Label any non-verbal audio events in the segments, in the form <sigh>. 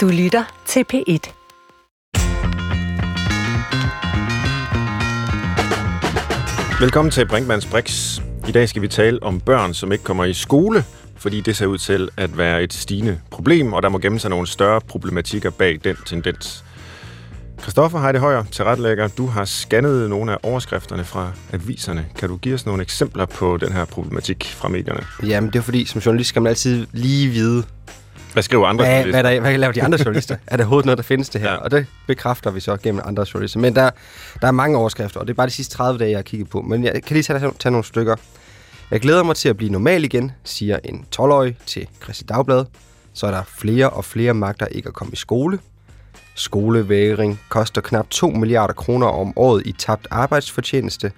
Du lytter til P1. Velkommen til Brinkmanns Brix. I dag skal vi tale om børn, som ikke kommer i skole, fordi det ser ud til at være et stigende problem, og der må gemme sig nogle større problematikker bag den tendens. Christoffer Heide Højer, tilrettelægger, du har scannet nogle af overskrifterne fra aviserne. Kan du give os nogle eksempler på den her problematik fra medierne? Jamen, det er fordi, som journalist skal man altid lige vide, Hvad skriver andre hvad, journalister? hvad, der, hvad laver de andre journalister? <laughs> er der overhovedet noget, der findes det her? Ja. Og det bekræfter vi så gennem andre journalister. Men der, der er mange overskrifter, og det er bare de sidste 30 dage, jeg har kigget på. Men jeg kan lige tage, tage nogle stykker. Jeg glæder mig til at blive normal igen, siger en 12-årig til Christi Dagblad. Så er der flere og flere magter ikke at komme i skole. Skolevægring koster knap 2 milliarder kroner om året i tabt arbejdsfortjeneste.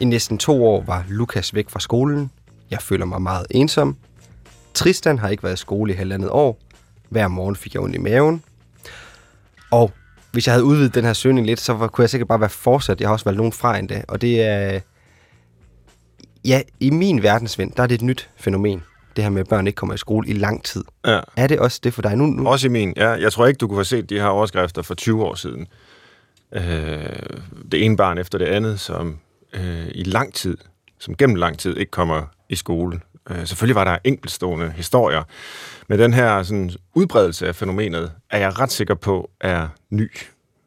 I næsten to år var Lukas væk fra skolen. Jeg føler mig meget ensom. Tristan har ikke været i skole i halvandet år. Hver morgen fik jeg ondt i maven. Og hvis jeg havde udvidet den her søgning lidt, så var- kunne jeg sikkert bare være fortsat. Jeg har også valgt nogen fra endda. Og det er... Ja, i min verdensvind, der er det et nyt fænomen. Det her med, at børn ikke kommer i skole i lang tid. Ja. Er det også det for dig? Nu, nu Også i min, ja. Jeg tror ikke, du kunne have set de her overskrifter for 20 år siden. Øh, det ene barn efter det andet, som øh, i lang tid, som gennem lang tid, ikke kommer i skole. Øh, selvfølgelig var der enkeltstående historier, men den her sådan, udbredelse af fænomenet, er jeg ret sikker på, er ny.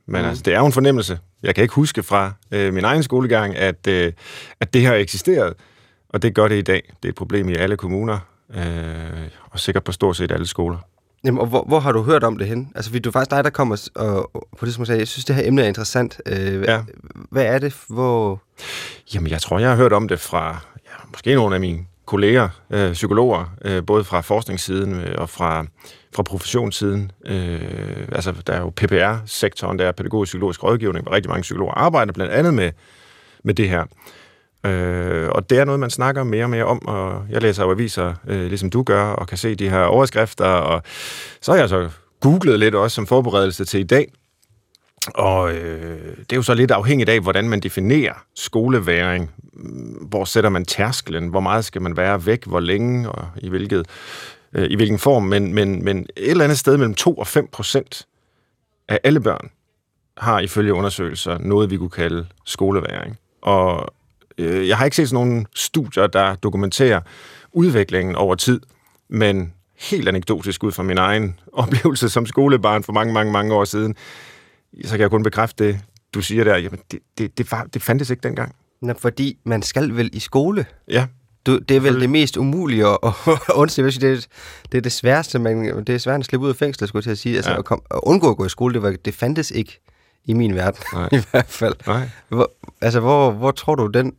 Men mm. altså, det er jo en fornemmelse. Jeg kan ikke huske fra øh, min egen skolegang, at, øh, at det her eksisteret, og det gør det i dag. Det er et problem i alle kommuner, øh, og sikkert på stort set alle skoler. Jamen, og hvor, hvor har du hørt om det hen? Altså, det er faktisk dig, der kommer og, og på det, som jeg sagde, jeg synes, det her emne er interessant. Øh, ja. hvad er det? Hvor... Jamen, jeg tror, jeg har hørt om det fra ja, måske nogle af mine kolleger, øh, psykologer, øh, både fra forskningssiden øh, og fra, fra professionssiden. Øh, altså, der er jo PPR-sektoren, der er pædagogisk psykologisk rådgivning, hvor rigtig mange psykologer arbejder blandt andet med, med det her. Øh, og det er noget, man snakker mere og mere om, og jeg læser jo aviser, øh, ligesom du gør, og kan se de her overskrifter, og så har jeg så googlet lidt også som forberedelse til i dag, og øh, det er jo så lidt afhængigt af, hvordan man definerer skoleværing. Mm, hvor sætter man tærsklen? Hvor meget skal man være væk? Hvor længe? Og i, hvilket, øh, i hvilken form? Men, men, men et eller andet sted mellem 2 og 5 procent af alle børn har ifølge undersøgelser noget, vi kunne kalde skoleværing. Og øh, jeg har ikke set sådan nogle studier, der dokumenterer udviklingen over tid, men helt anekdotisk ud fra min egen <laughs> oplevelse som skolebarn for mange, mange, mange år siden, så kan jeg kun bekræfte det, du siger der. Jamen, det, det, det, var, det fandtes ikke dengang. Nå, fordi man skal vel i skole? Ja, Du, det er vel det mest umulige at, <laughs> undslippe. Det er, det er det sværeste, man, det er svært at slippe ud af fængslet, skulle jeg til at sige. Altså, Ja. at, kom, at undgå at gå i skole, det, var, det fandtes ikke i min verden, <laughs> Nej. i hvert fald. nej. Hvor, altså, hvor, hvor tror du den...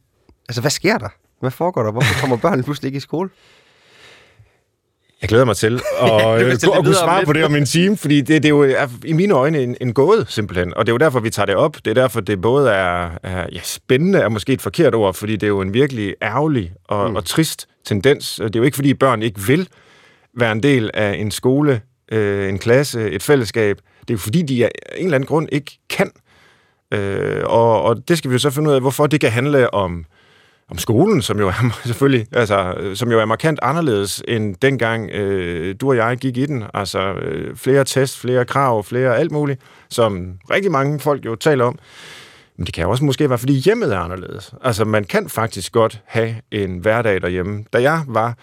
Altså, hvad sker der? Hvad foregår der? Hvorfor kommer børnene pludselig ikke i skole? Jeg glæder mig til at, <laughs> øh, at kunne svare på det om en time, fordi det, det er jo er, i mine øjne en, en gåde, simpelthen. Og det er jo derfor, vi tager det op. Det er derfor, det både er, er ja, spændende, er måske et forkert ord, fordi det er jo en virkelig ærgerlig og, mm. og trist tendens. Det er jo ikke, fordi børn ikke vil være en del af en skole, øh, en klasse, et fællesskab. Det er jo, fordi de af en eller anden grund ikke kan. Øh, og, og det skal vi jo så finde ud af, hvorfor det kan handle om om skolen, som jo er <laughs> selvfølgelig, altså, øh, som jo er markant anderledes end dengang øh, du og jeg gik i den. Altså øh, flere test, flere krav, flere alt muligt, som rigtig mange folk jo taler om. Men det kan jo også måske være, fordi hjemmet er anderledes. Altså man kan faktisk godt have en hverdag derhjemme. Da jeg var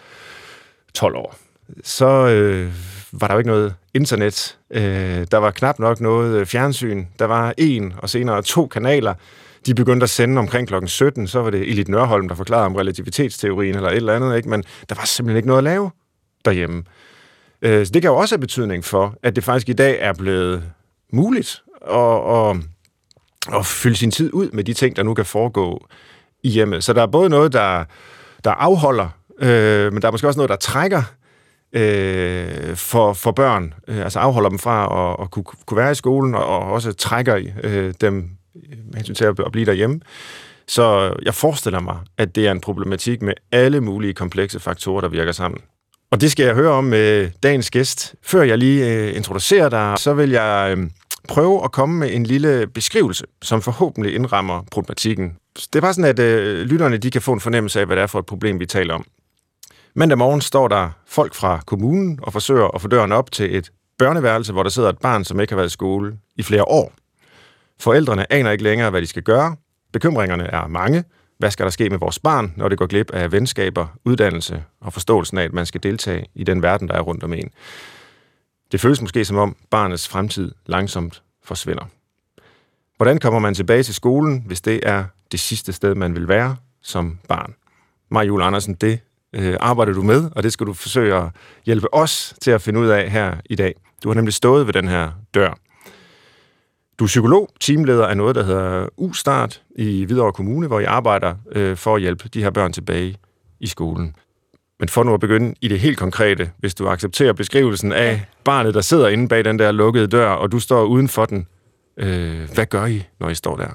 12 år, så øh, var der jo ikke noget internet. Øh, der var knap nok noget fjernsyn. Der var en og senere to kanaler. De begyndte at sende omkring klokken 17, så var det Elit Nørholm, der forklarede om relativitetsteorien eller et eller andet, ikke? men der var simpelthen ikke noget at lave derhjemme. Øh, så det kan jo også have betydning for, at det faktisk i dag er blevet muligt at, at, at fylde sin tid ud med de ting, der nu kan foregå i hjemmet. Så der er både noget, der, der afholder, øh, men der er måske også noget, der trækker øh, for, for børn, øh, altså afholder dem fra at, at kunne, kunne være i skolen, og, og også trækker øh, dem med hensyn til at, blive derhjemme. Så jeg forestiller mig, at det er en problematik med alle mulige komplekse faktorer, der virker sammen. Og det skal jeg høre om med dagens gæst. Før jeg lige øh, introducerer dig, så vil jeg øh, prøve at komme med en lille beskrivelse, som forhåbentlig indrammer problematikken. Det er bare sådan, at øh, lytterne de kan få en fornemmelse af, hvad det er for et problem, vi taler om. Mandag morgen står der folk fra kommunen og forsøger at få døren op til et børneværelse, hvor der sidder et barn, som ikke har været i skole i flere år. Forældrene aner ikke længere, hvad de skal gøre. Bekymringerne er mange. Hvad skal der ske med vores barn, når det går glip af venskaber, uddannelse og forståelsen af, at man skal deltage i den verden, der er rundt om en? Det føles måske som om barnets fremtid langsomt forsvinder. Hvordan kommer man tilbage til skolen, hvis det er det sidste sted, man vil være som barn? Maja Andersen, det øh, arbejder du med, og det skal du forsøge at hjælpe os til at finde ud af her i dag. Du har nemlig stået ved den her dør. Du er psykolog, teamleder af noget, der hedder U-Start i Hvidovre Kommune, hvor I arbejder øh, for at hjælpe de her børn tilbage i skolen. Men for nu at begynde i det helt konkrete, hvis du accepterer beskrivelsen af barnet, der sidder inde bag den der lukkede dør, og du står uden for den. Øh, hvad gør I, når I står der?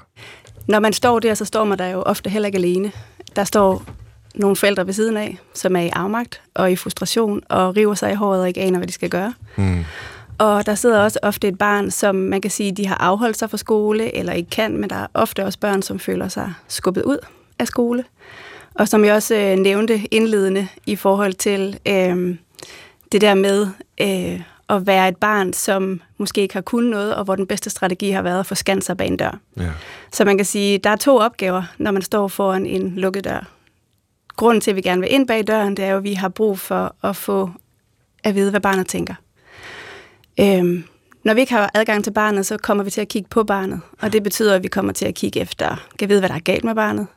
Når man står der, så står man der jo ofte heller ikke alene. Der står nogle forældre ved siden af, som er i afmagt og i frustration og river sig i håret og ikke aner, hvad de skal gøre. Mm. Og der sidder også ofte et barn, som man kan sige, de har afholdt sig fra skole eller ikke kan, men der er ofte også børn, som føler sig skubbet ud af skole. Og som jeg også øh, nævnte indledende i forhold til øh, det der med øh, at være et barn, som måske ikke har kunnet noget, og hvor den bedste strategi har været at få sig bag en dør. Ja. Så man kan sige, der er to opgaver, når man står foran en lukket dør. Grunden til, at vi gerne vil ind bag døren, det er jo, at vi har brug for at få at vide, hvad barnet tænker. Øhm, når vi ikke har adgang til barnet, så kommer vi til at kigge på barnet, og det betyder, at vi kommer til at kigge efter, kan vide, hvad der er galt med barnet,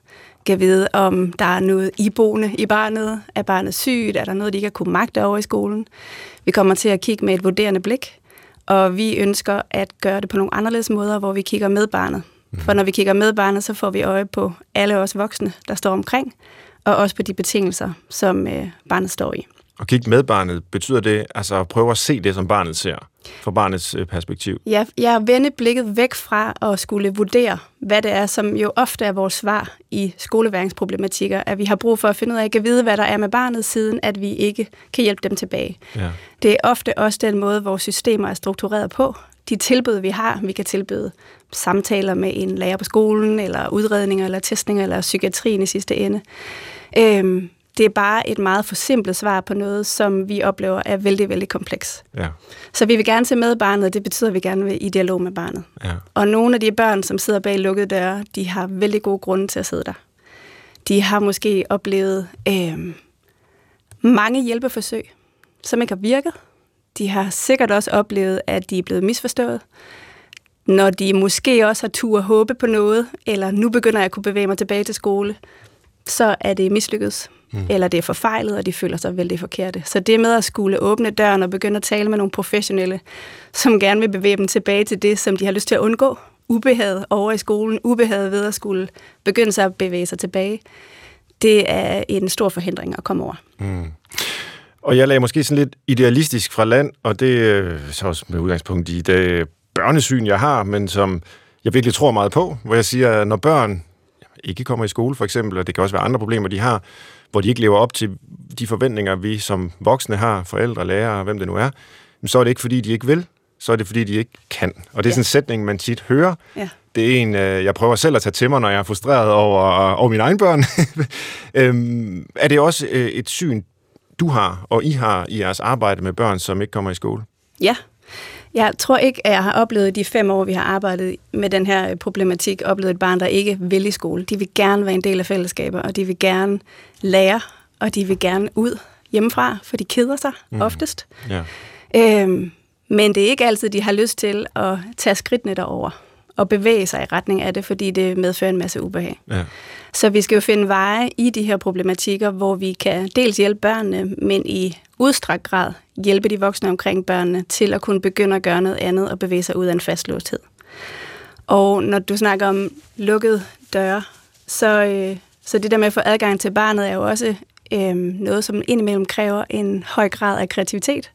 kan vide, om der er noget iboende i barnet, er barnet sygt, er der noget, de ikke har kunnet magte over i skolen. Vi kommer til at kigge med et vurderende blik, og vi ønsker at gøre det på nogle anderledes måder, hvor vi kigger med barnet. Mhm. For når vi kigger med barnet, så får vi øje på alle os voksne, der står omkring, og også på de betingelser, som øh, barnet står i. Og kigge med barnet, betyder det altså at prøve at se det, som barnet ser, fra barnets øh, perspektiv? Ja, jeg vender blikket væk fra at skulle vurdere, hvad det er, som jo ofte er vores svar i skoleværingsproblematikker, at vi har brug for at finde ud af, at vide, hvad der er med barnet, siden at vi ikke kan hjælpe dem tilbage. Ja. Det er ofte også den måde, vores systemer er struktureret på. De tilbud, vi har, vi kan tilbyde samtaler med en lærer på skolen, eller udredninger, eller testninger, eller psykiatrien i sidste ende. Øhm, det er bare et meget forsimplet svar på noget, som vi oplever er vældig, vældig kompleks. Ja. Så vi vil gerne se med barnet, og det betyder, at vi gerne vil i dialog med barnet. Ja. Og nogle af de børn, som sidder bag lukkede døre, de har vældig gode grunde til at sidde der. De har måske oplevet øh, mange hjælpeforsøg, som ikke har virket. De har sikkert også oplevet, at de er blevet misforstået. Når de måske også har tur at håbe på noget, eller nu begynder jeg at kunne bevæge mig tilbage til skole, så er det mislykkedes mm. eller det er forfejlet, og de føler sig vældig forkerte. Så det med at skulle åbne døren og begynde at tale med nogle professionelle, som gerne vil bevæge dem tilbage til det, som de har lyst til at undgå, ubehaget over i skolen, ubehaget ved at skulle begynde sig at bevæge sig tilbage, det er en stor forhindring at komme over. Mm. Og jeg lagde måske sådan lidt idealistisk fra land, og det er så også med udgangspunkt i det børnesyn, jeg har, men som jeg virkelig tror meget på, hvor jeg siger, at når børn ikke kommer i skole for eksempel, og det kan også være andre problemer, de har, hvor de ikke lever op til de forventninger, vi som voksne har, forældre, lærere, hvem det nu er, så er det ikke, fordi de ikke vil, så er det, fordi de ikke kan. Og det er sådan en sætning, man tit hører. Ja. Det er en, øh, jeg prøver selv at tage til mig, når jeg er frustreret over, over mine egne børn. <laughs> øhm, er det også øh, et syn, du har, og I har i jeres arbejde med børn, som ikke kommer i skole? Ja, jeg tror ikke, at jeg har oplevet de fem år, vi har arbejdet med den her problematik, oplevet et barn, der ikke vil i skole. De vil gerne være en del af fællesskaber, og de vil gerne lære, og de vil gerne ud hjemmefra, for de keder sig mm. oftest. Ja. Øhm, men det er ikke altid, de har lyst til at tage skridtene derover og bevæge sig i retning af det, fordi det medfører en masse ubehag. Ja. Så vi skal jo finde veje i de her problematikker, hvor vi kan dels hjælpe børnene, men i udstrakt grad hjælpe de voksne omkring børnene til at kunne begynde at gøre noget andet og bevæge sig ud af en fastlåsthed. Og når du snakker om lukkede døre, så, øh, så det der med at få adgang til barnet er jo også øh, noget, som indimellem kræver en høj grad af kreativitet.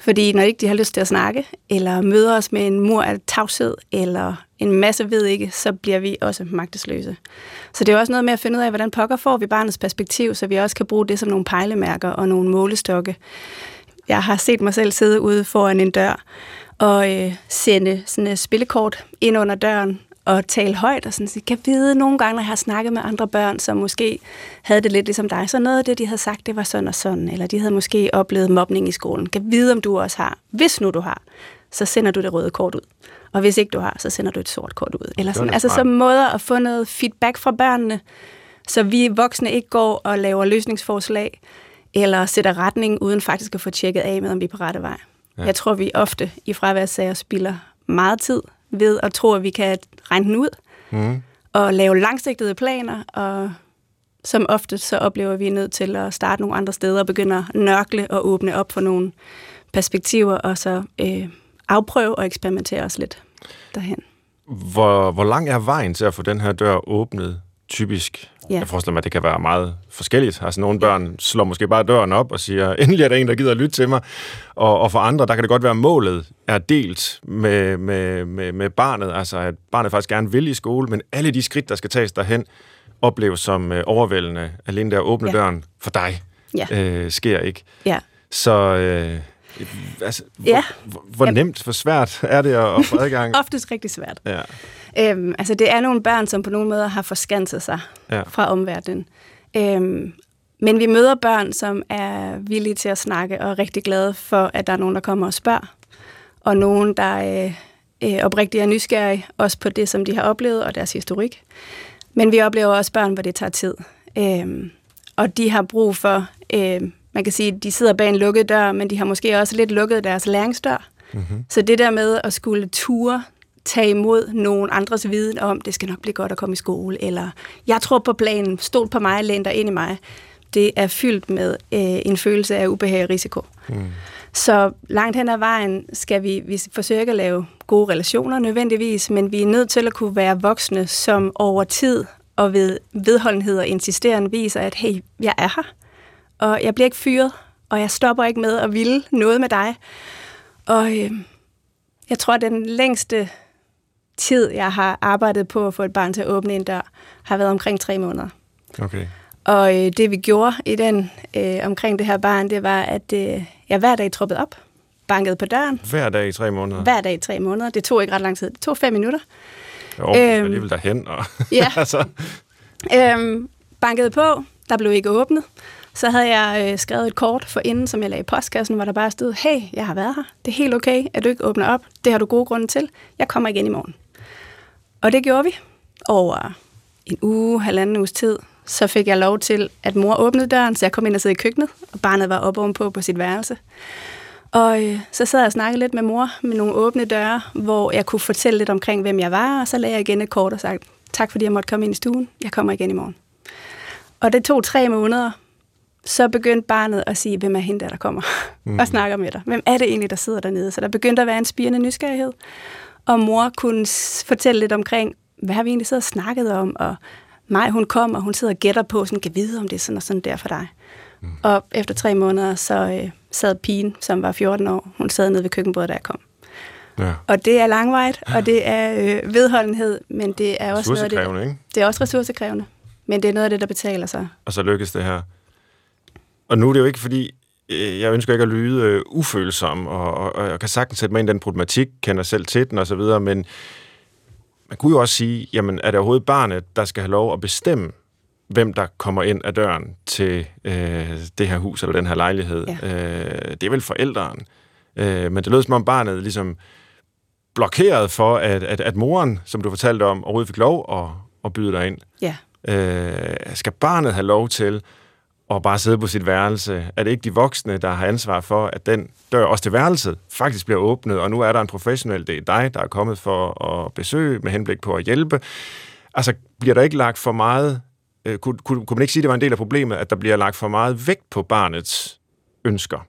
Fordi når ikke de har lyst til at snakke, eller møder os med en mur af tavshed, eller en masse ved ikke, så bliver vi også magtesløse. Så det er også noget med at finde ud af, hvordan pokker får vi barnets perspektiv, så vi også kan bruge det som nogle pejlemærker og nogle målestokke. Jeg har set mig selv sidde ude foran en dør og øh, sende sådan et spillekort ind under døren, at tale højt og sådan sige, kan vide nogle gange, når jeg har snakket med andre børn, som måske havde det lidt ligesom dig, så noget af det, de havde sagt, det var sådan og sådan, eller de havde måske oplevet mobning i skolen. Kan vide, om du også har. Hvis nu du har, så sender du det røde kort ud. Og hvis ikke du har, så sender du et sort kort ud. Eller sådan. Altså så måder at få noget feedback fra børnene, så vi voksne ikke går og laver løsningsforslag, eller sætter retning, uden faktisk at få tjekket af med, om vi er på rette vej. Ja. Jeg tror, vi ofte i fraværssager spilder meget tid ved at tro, at vi kan regne den ud, mm. og lave langsigtede planer, og som ofte så oplever vi nødt til at starte nogle andre steder og begynde at nørkle og åbne op for nogle perspektiver, og så øh, afprøve og eksperimentere os lidt derhen. Hvor, hvor lang er vejen til at få den her dør åbnet typisk? Ja. Jeg forestiller mig, at det kan være meget forskelligt. Altså nogle børn slår måske bare døren op og siger, <laughs> endelig er der en, der gider at lytte til mig. Og, og for andre, der kan det godt være, at målet er delt med, med, med, med barnet. Altså at barnet faktisk gerne vil i skole, men alle de skridt, der skal tages derhen, opleves som øh, overvældende. Alene der at åbne ja. døren for dig, ja. øh, sker ikke. Ja. Så... Øh, Altså, ja. Hvor, hvor nemt, hvor svært er det at, at få adgang? <laughs> Oftest rigtig svært. Ja. Øhm, altså, det er nogle børn, som på nogle måder har forskanset sig ja. fra omverdenen. Øhm, men vi møder børn, som er villige til at snakke og er rigtig glade for, at der er nogen, der kommer og spørger. Og nogen, der øh, øh, oprigtigt er nysgerrige, også på det, som de har oplevet og deres historik. Men vi oplever også børn, hvor det tager tid. Øhm, og de har brug for øh, man kan sige, de sidder bag en lukket dør, men de har måske også lidt lukket deres læringsdør. Mm-hmm. Så det der med at skulle ture tage imod nogen andres viden om, det skal nok blive godt at komme i skole, eller jeg tror på planen, stol på mig, læn dig ind i mig, det er fyldt med øh, en følelse af ubehag og risiko. Mm. Så langt hen ad vejen skal vi, vi forsøge at lave gode relationer nødvendigvis, men vi er nødt til at kunne være voksne, som over tid og ved vedholdenhed og insisteren viser, at hey, jeg er her og jeg bliver ikke fyret, og jeg stopper ikke med at ville noget med dig. Og øh, jeg tror, at den længste tid, jeg har arbejdet på at få et barn til at åbne en dør, har været omkring tre måneder. Okay. Og øh, det vi gjorde i den øh, omkring det her barn, det var, at øh, jeg hver dag troppede op, bankede på døren. Hver dag i tre måneder? Hver dag i tre måneder. Det tog ikke ret lang tid. Det tog fem minutter. Jo, øhm, alligevel derhen. Og <laughs> ja. <laughs> altså. øhm, bankede på, der blev ikke åbnet. Så havde jeg øh, skrevet et kort for inden, som jeg lagde i postkassen, hvor der bare stod, hey, jeg har været her. Det er helt okay, at du ikke åbner op. Det har du gode grunde til. Jeg kommer igen i morgen. Og det gjorde vi over en uge, halvanden uges tid. Så fik jeg lov til, at mor åbnede døren, så jeg kom ind og sad i køkkenet, og barnet var oppe ovenpå på sit værelse. Og øh, så sad jeg og snakkede lidt med mor med nogle åbne døre, hvor jeg kunne fortælle lidt omkring, hvem jeg var, og så lagde jeg igen et kort og sagde, tak fordi jeg måtte komme ind i stuen. Jeg kommer igen i morgen. Og det tog tre måneder, så begyndte barnet at sige, hvem er hende der, der kommer mm. <laughs> og snakker med dig? Hvem er det egentlig, der sidder dernede? Så der begyndte at være en spirende nysgerrighed. Og mor kunne fortælle lidt omkring, hvad har vi egentlig siddet og snakket om? Og mig, hun kom, og hun sidder og gætter på, sådan, kan vide, om det er sådan og sådan der for dig. Mm. Og efter tre måneder, så øh, sad pigen, som var 14 år, hun sad nede ved køkkenbordet, da jeg kom. Ja. Og det er langvejt, og det er <laughs> øh, vedholdenhed, men det er også noget af det, ikke? det er også ressourcekrævende. Men det er noget af det, der betaler sig. Og så lykkes det her. Og nu er det jo ikke fordi, jeg ønsker ikke at lyde øh, ufølsom, og, og, og jeg kan sagtens sætte mig ind i den problematik, kender selv til den osv., men man kunne jo også sige, jamen er det overhovedet barnet, der skal have lov at bestemme, hvem der kommer ind ad døren til øh, det her hus eller den her lejlighed. Ja. Øh, det er vel forældrene. Øh, men det lød som om barnet ligesom blokeret for, at, at, at moren, som du fortalte om, overhovedet fik lov at, at byde dig ind. Ja. Øh, skal barnet have lov til og bare sidde på sit værelse? Er det ikke de voksne, der har ansvar for, at den dør også til værelset faktisk bliver åbnet, og nu er der en professionel, det er dig, der er kommet for at besøge med henblik på at hjælpe? Altså, bliver der ikke lagt for meget... Øh, kunne, kunne, kunne man ikke sige, at det var en del af problemet, at der bliver lagt for meget vægt på barnets ønsker?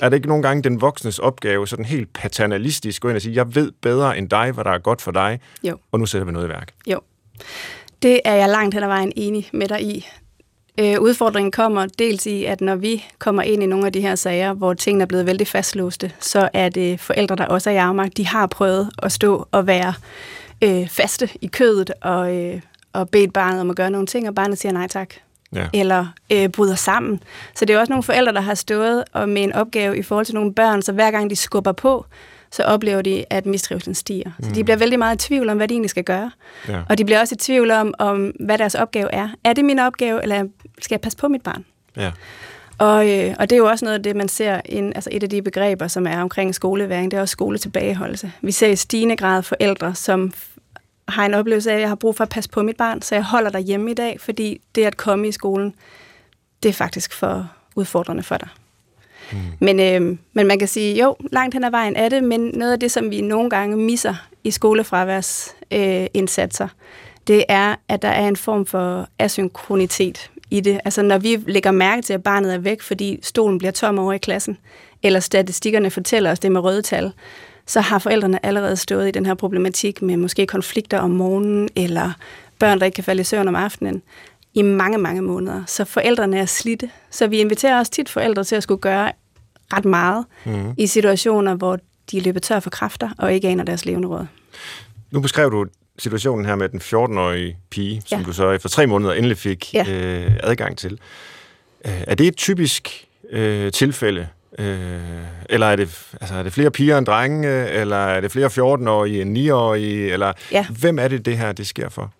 Er det ikke nogle gange den voksnes opgave, sådan helt paternalistisk, gå ind og sige, jeg ved bedre end dig, hvad der er godt for dig, jo. og nu sætter vi noget i værk? Jo. Det er jeg langt hen ad vejen enig med dig i. Øh, udfordringen kommer dels i, at når vi kommer ind i nogle af de her sager, hvor tingene er blevet vældig fastlåste, så er det forældre, der også er i afmagt. De har prøvet at stå og være øh, faste i kødet og, øh, og bedt barnet om at gøre nogle ting, og barnet siger nej tak. ja. eller øh, bryder sammen. Så det er også nogle forældre, der har stået og med en opgave i forhold til nogle børn, så hver gang de skubber på, så oplever de, at mistrivselen stiger. Mm. Så de mm. bliver vældig meget i tvivl om, hvad de egentlig skal gøre. Ja. Og de bliver også i tvivl om, om, hvad deres opgave er. Er det min opgave, eller skal jeg passe på mit barn? Ja. Og, øh, og det er jo også noget af det, man ser, in, altså et af de begreber, som er omkring skoleværing, det er også skoletilbageholdelse. Vi ser i stigende grad forældre, som har en oplevelse af, at jeg har brug for at passe på mit barn, så jeg holder dig hjemme i dag, fordi det at komme i skolen, det er faktisk for udfordrende for dig. Mm. Men, øh, men man kan sige, jo, langt hen ad vejen er det, men noget af det, som vi nogle gange misser i skolefraværsindsatser, øh, det er, at der er en form for asynkronitet i det. Altså når vi lægger mærke til, at barnet er væk, fordi stolen bliver tom over i klassen, eller statistikkerne fortæller os det med røde tal, så har forældrene allerede stået i den her problematik med måske konflikter om morgenen, eller børn, der ikke kan falde i søvn om aftenen, i mange, mange måneder. Så forældrene er slidte. Så vi inviterer også tit forældre til at skulle gøre ret meget mm. i situationer, hvor de løber tør for kræfter og ikke aner deres levende råd. Nu beskrev du situationen her med den 14-årige pige, som ja. du så efter tre måneder endelig fik ja. øh, adgang til. Øh, er det et typisk øh, tilfælde? Øh, eller er det, altså, er det flere piger end drenge, eller er det flere 14-årige end 9-årige, eller ja. hvem er det, det her det sker for?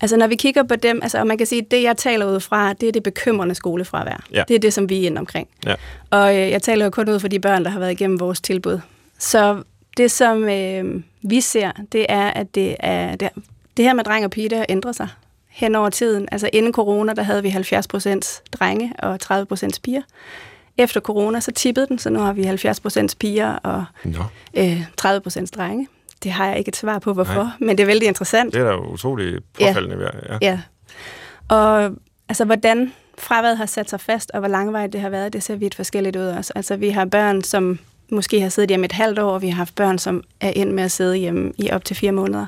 Altså når vi kigger på dem, altså, og man kan sige, at det jeg taler ud fra, det er det bekymrende skolefravær. Ja. Det er det, som vi er inde omkring. Ja. Og øh, jeg taler jo kun ud fra de børn, der har været igennem vores tilbud. Så det, som øh, vi ser, det er, at det, er, det, det her med dreng og pige, det har ændret sig hen over tiden. Altså inden corona, der havde vi 70 procent drenge og 30 procent piger. Efter corona, så tippede den, så nu har vi 70 procent piger og no. øh, 30 procent drenge. Det har jeg ikke et svar på, hvorfor, Nej. men det er vældig interessant. Det er da utroligt påfaldende. Ja. ja. ja. Og altså, hvordan fraværet har sat sig fast, og hvor langvejt det har været, det ser vi et forskelligt ud også. Altså, vi har børn, som måske har siddet hjemme et halvt år, og vi har haft børn, som er endt med at sidde hjemme i op til fire måneder.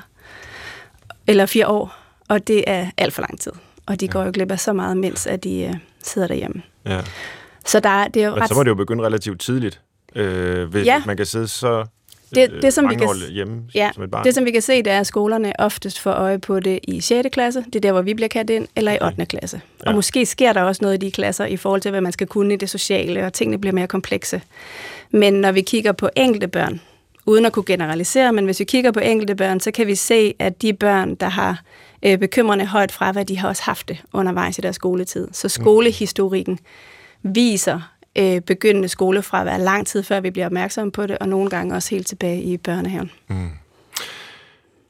Eller fire år. Og det er alt for lang tid. Og de ja. går jo glip af så meget, mens at de uh, sidder derhjemme. Ja. Så der, det er jo Men ret... så må det jo begynde relativt tidligt. Øh, hvis ja. man kan sidde så det, det, øh, som vi kan, hjemme ja, som et barn. Det, som vi kan se, det er, at skolerne oftest får øje på det i 6. klasse. Det er der, hvor vi bliver kaldt ind, eller i 8. klasse. Ja. Og måske sker der også noget i de klasser i forhold til, hvad man skal kunne i det sociale, og tingene bliver mere komplekse. Men når vi kigger på enkelte børn, uden at kunne generalisere, men hvis vi kigger på enkelte børn, så kan vi se, at de børn, der har øh, bekymrende højt fravær, de har også haft det undervejs i deres skoletid. Så skolehistorikken viser øh, begyndende skolefravær lang tid før vi bliver opmærksomme på det, og nogle gange også helt tilbage i børnehaven. Mm.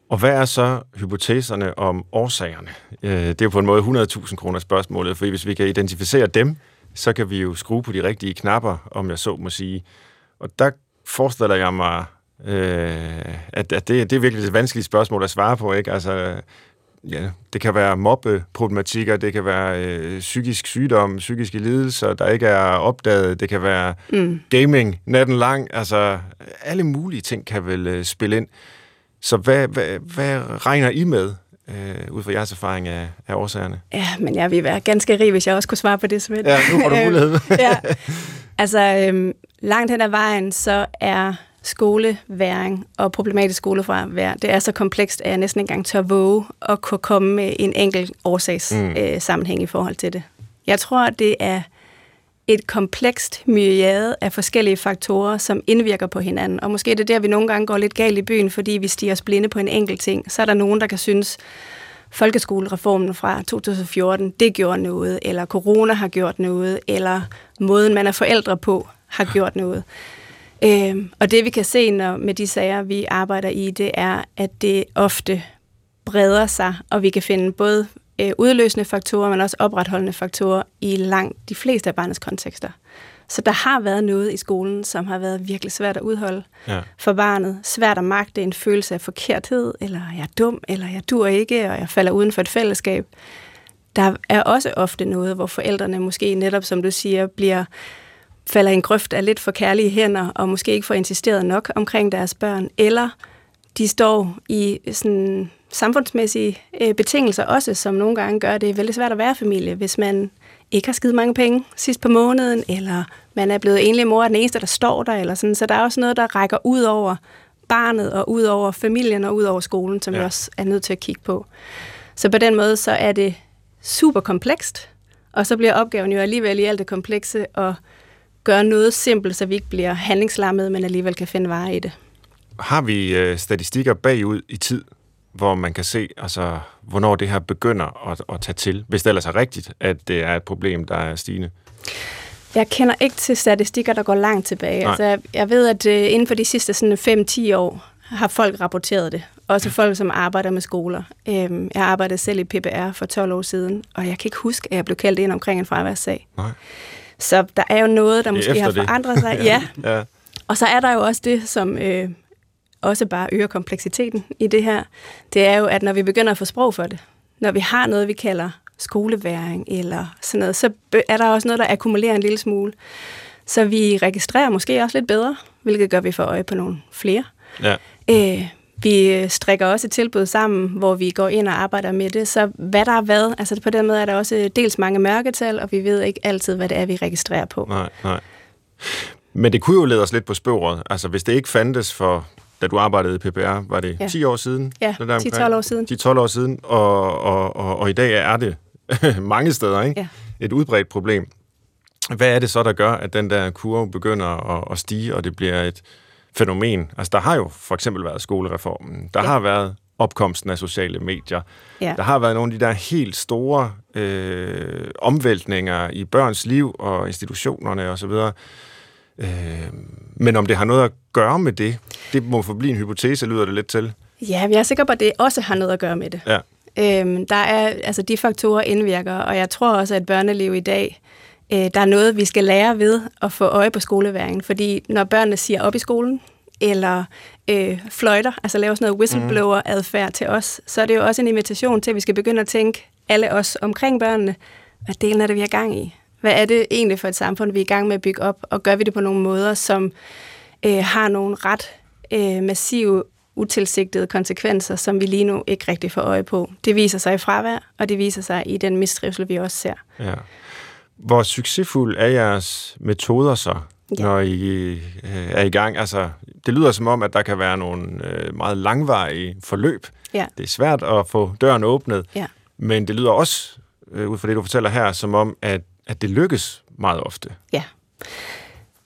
Og hvad er så hypoteserne om årsagerne? Øh, det er jo på en måde 100.000 kroner spørgsmålet, for hvis vi kan identificere dem, så kan vi jo skrue på de rigtige knapper, om jeg så må sige. Og der forestiller jeg mig, øh, at, at det, det er virkelig et vanskeligt spørgsmål at svare på. Ikke? Altså, ja, det kan være mobbeproblematikker, det kan være øh, psykisk sygdom, psykiske lidelser, der ikke er opdaget, det kan være mm. gaming natten lang, altså alle mulige ting kan vel øh, spille ind. Så hvad, hvad, hvad regner I med, øh, ud fra jeres erfaring af, af årsagerne? Ja, men jeg vil være ganske rig, hvis jeg også kunne svare på det, Svend. Ja, nu får du <laughs> mulighed. ja. Altså, øh, langt hen ad vejen, så er skoleværing og problematisk skolefravær, det er så komplekst, at jeg næsten ikke engang tør våge at kunne komme med en enkelt årsagssammenhæng mm. øh, sammenhæng i forhold til det. Jeg tror, det er et komplekst myriade af forskellige faktorer, som indvirker på hinanden. Og måske er det der, vi nogle gange går lidt galt i byen, fordi vi stiger os blinde på en enkelt ting. Så er der nogen, der kan synes, folkeskolereformen fra 2014, det gjorde noget, eller corona har gjort noget, eller måden, man er forældre på, har gjort noget. Øh, og det vi kan se når, med de sager, vi arbejder i, det er, at det ofte breder sig, og vi kan finde både øh, udløsende faktorer, men også opretholdende faktorer i langt de fleste af barnets kontekster. Så der har været noget i skolen, som har været virkelig svært at udholde ja. for barnet. Svært at magte en følelse af forkerthed, eller jeg er dum, eller jeg dur ikke, og jeg falder uden for et fællesskab. Der er også ofte noget, hvor forældrene måske netop, som du siger, bliver falder i en grøft af lidt for kærlige hænder, og måske ikke får insisteret nok omkring deres børn, eller de står i sådan samfundsmæssige øh, betingelser også, som nogle gange gør det vældig svært at være familie, hvis man ikke har skidt mange penge sidst på måneden, eller man er blevet enlig mor af den eneste, der står der, eller sådan. Så der er også noget, der rækker ud over barnet, og ud over familien, og ud over skolen, som ja. vi også er nødt til at kigge på. Så på den måde, så er det super komplekst, Og så bliver opgaven jo alligevel i alt det komplekse at gøre noget simpelt, så vi ikke bliver handlingslammet, men alligevel kan finde vare i det. Har vi øh, statistikker bagud i tid, hvor man kan se, altså, hvornår det her begynder at, at tage til, hvis det ellers er rigtigt, at det er et problem, der er stigende? Jeg kender ikke til statistikker, der går langt tilbage. Altså, jeg, ved, at øh, inden for de sidste sådan 5-10 år har folk rapporteret det. Også folk, som arbejder med skoler. Øhm, jeg arbejdede selv i PBR for 12 år siden, og jeg kan ikke huske, at jeg blev kaldt ind omkring en fraværssag. Nej. Så der er jo noget, der måske efter har forandret sig. <laughs> ja. Ja. Og så er der jo også det, som øh, også bare øger kompleksiteten i det her. Det er jo, at når vi begynder at få sprog for det, når vi har noget, vi kalder skoleværing eller sådan noget, så er der også noget, der akkumulerer en lille smule. Så vi registrerer måske også lidt bedre, hvilket gør, at vi får øje på nogle flere. ja. Øh, vi strikker også et tilbud sammen, hvor vi går ind og arbejder med det. Så hvad der er hvad, altså på den måde er der også dels mange mørketal, og vi ved ikke altid, hvad det er, vi registrerer på. Nej, nej. Men det kunne jo lede os lidt på sporet. Altså, hvis det ikke fandtes for, da du arbejdede i PPR, var det Ja. 10 år siden? Ja, Det der omkring? 10-12 år siden. 10-12 år siden, og, og, og, og i dag er det <laughs> mange steder, ikke? Ja. Et udbredt problem. Hvad er det så, der gør, at den der kurve begynder at, at stige, og det bliver et fænomen? Altså, der har jo for eksempel været skolereformen. Der Ja. har været opkomsten af sociale medier. Ja. Der har været nogle af de der helt store øh, omvæltninger i børns liv og institutionerne osv. Øh, men om det har noget at gøre med det, det må forblive en hypotese, lyder det lidt til. Ja, jeg er sikker på, at det også har noget at gøre med det. Ja. Øhm, der er, altså de faktorer indvirker, og jeg tror også, at børneliv i dag, øh, der er noget, vi skal lære ved at få øje på skoleværingen. Fordi når børnene siger op i skolen, eller øh, fløjter, altså laver sådan noget whistleblower-adfærd til os, så er det jo også en invitation til, at vi skal begynde at tænke, alle os omkring børnene, hvad delen er det, vi har gang i? Hvad er det egentlig for et samfund, vi er i gang med at bygge op? Og gør vi det på nogle måder, som øh, har nogle ret øh, massive, utilsigtede konsekvenser, som vi lige nu ikke rigtig får øje på. Det viser sig i fravær, og det viser sig i den mistrivsel, vi også ser. Ja. Hvor succesfuld er jeres metoder så, Ja. når I øh, er i gang? Altså, det lyder som om, at der kan være nogle øh, meget langvarige forløb. Ja. Det er svært at få døren åbnet, Ja. men det lyder også, øh, ud fra det du fortæller her, som om, at, at det lykkes meget ofte. Ja.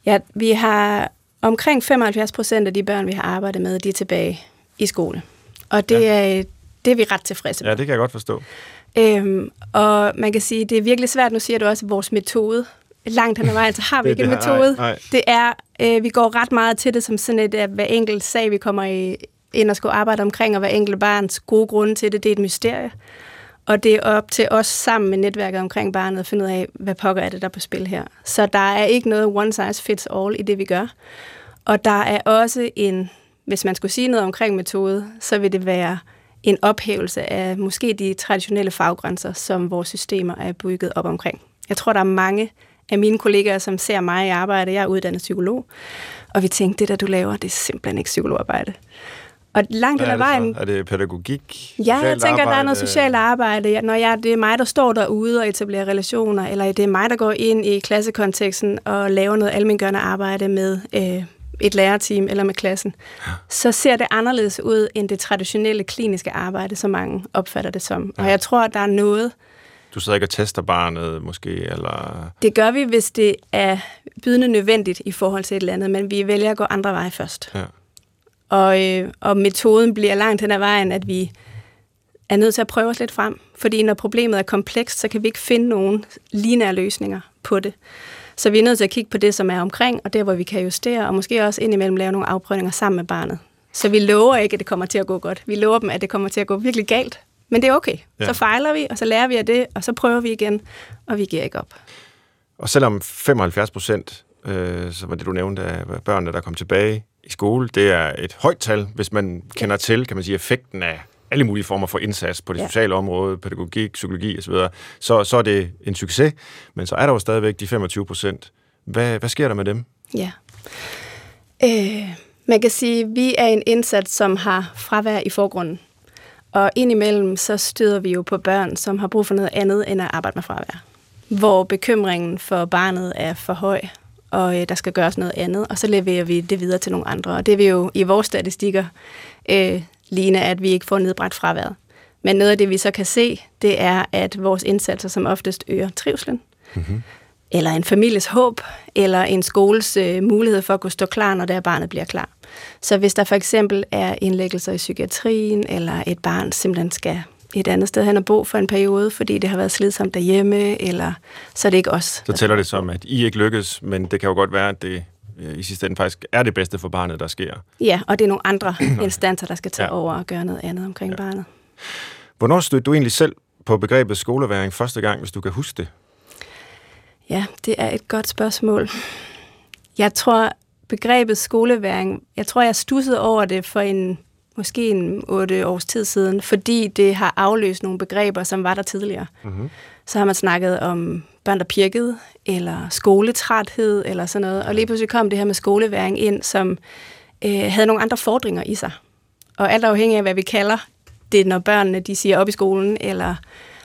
ja, vi har omkring 75 procent af de børn, vi har arbejdet med, de er tilbage i skole. Og det, ja. er, det er vi ret tilfredse med. Ja, det kan jeg godt forstå. Øhm, og man kan sige, det er virkelig svært, nu siger du også, vores metode. Langt hen ad vejen, så har vi <laughs> ikke en metode. nej, nej. Det er, øh, vi går ret meget til det som sådan et, at hver enkelt sag, vi kommer i, ind og skal arbejde omkring, og hver enkelt barns gode grunde til det, det er et mysterie. Og det er op til os sammen med netværket omkring barnet at finde ud af, hvad pokker er det, der er på spil her. Så der er ikke noget one size fits all i det, vi gør. Og der er også en, hvis man skulle sige noget omkring metode, så vil det være en ophævelse af måske de traditionelle faggrænser, som vores systemer er bygget op omkring. Jeg tror, der er mange af mine kollegaer, som ser mig i arbejde. Jeg er uddannet psykolog, og vi tænker, det der du laver, det er simpelthen ikke psykologarbejde. Og langt hen ad vejen, er det pædagogik? Ja, jeg tænker, at der er noget arbejde? socialt arbejde. Når jeg, det er mig, der står derude og etablerer relationer, eller det er mig, der går ind i klassekonteksten og laver noget almengørende arbejde med øh, et lærerteam eller med klassen, så ser det anderledes ud end det traditionelle kliniske arbejde, som mange opfatter det som. Og jeg tror, at der er noget, Du sidder ikke og tester barnet, måske, eller... det gør vi, hvis det er bydende nødvendigt i forhold til et eller andet, men vi vælger at gå andre veje først. Ja. Og, øh, og metoden bliver langt hen ad vejen, at vi er nødt til at prøve os lidt frem. Fordi når problemet er komplekst, så kan vi ikke finde nogen lineære løsninger på det. Så vi er nødt til at kigge på det, som er omkring, og der, hvor vi kan justere, og måske også indimellem lave nogle afprøvninger sammen med barnet. Så vi lover ikke, at det kommer til at gå godt. Vi lover dem, at det kommer til at gå virkelig galt. Men det er okay. Ja. Så fejler vi, og så lærer vi af det, og så prøver vi igen, og vi giver ikke op. Og selvom 75 procent, øh, så var det du nævnte af børnene, der kom tilbage i skole, det er et højt tal, hvis man kender til, kan man sige, effekten af alle mulige former for indsats på det Ja. sociale område, pædagogik, psykologi osv., så, så er det en succes, men så er der jo stadigvæk de 25 procent. Hvad, hvad sker der med dem? Ja. Øh, man kan sige, at vi er en indsats, som har fravær i forgrunden. Og indimellem så støder vi jo på børn, som har brug for noget andet end at arbejde med fravær. Hvor bekymringen for barnet er for høj, og øh, der skal gøres noget andet, og så leverer vi det videre til nogle andre. Og det vil jo i vores statistikker øh, ligne, at vi ikke får nedbragt fraværet. Men noget af det, vi så kan se, det er, at vores indsatser som oftest øger trivselen, mm-hmm. eller en families håb, eller en skoles øh, mulighed for at kunne stå klar, når der barnet bliver klar. Så hvis der for eksempel er indlæggelser i psykiatrien, eller et barn simpelthen skal et andet sted hen og bo for en periode, fordi det har været slidsomt derhjemme, eller så er det ikke os. Så tæller det som, at I ikke lykkes, men det kan jo godt være, at det i sidste ende faktisk er det bedste for barnet, der sker. Ja, og det er nogle andre <clears throat> instanser, der skal tage ja. over og gøre noget andet omkring ja. barnet. Hvornår stødte du egentlig selv på begrebet skoleværing første gang, hvis du kan huske det? Ja, det er et godt spørgsmål. Jeg tror, begrebet skoleværing, jeg tror, jeg stussede over det for en måske en otte års tid siden, fordi det har afløst nogle begreber, som var der tidligere. Mm-hmm. Så har man snakket om børn, der pirkede, eller skoletræthed, eller sådan noget. Og lige pludselig kom det her med skoleværing ind, som øh, havde nogle andre fordringer i sig. Og alt afhængig af, hvad vi kalder det, når børnene de siger op i skolen, eller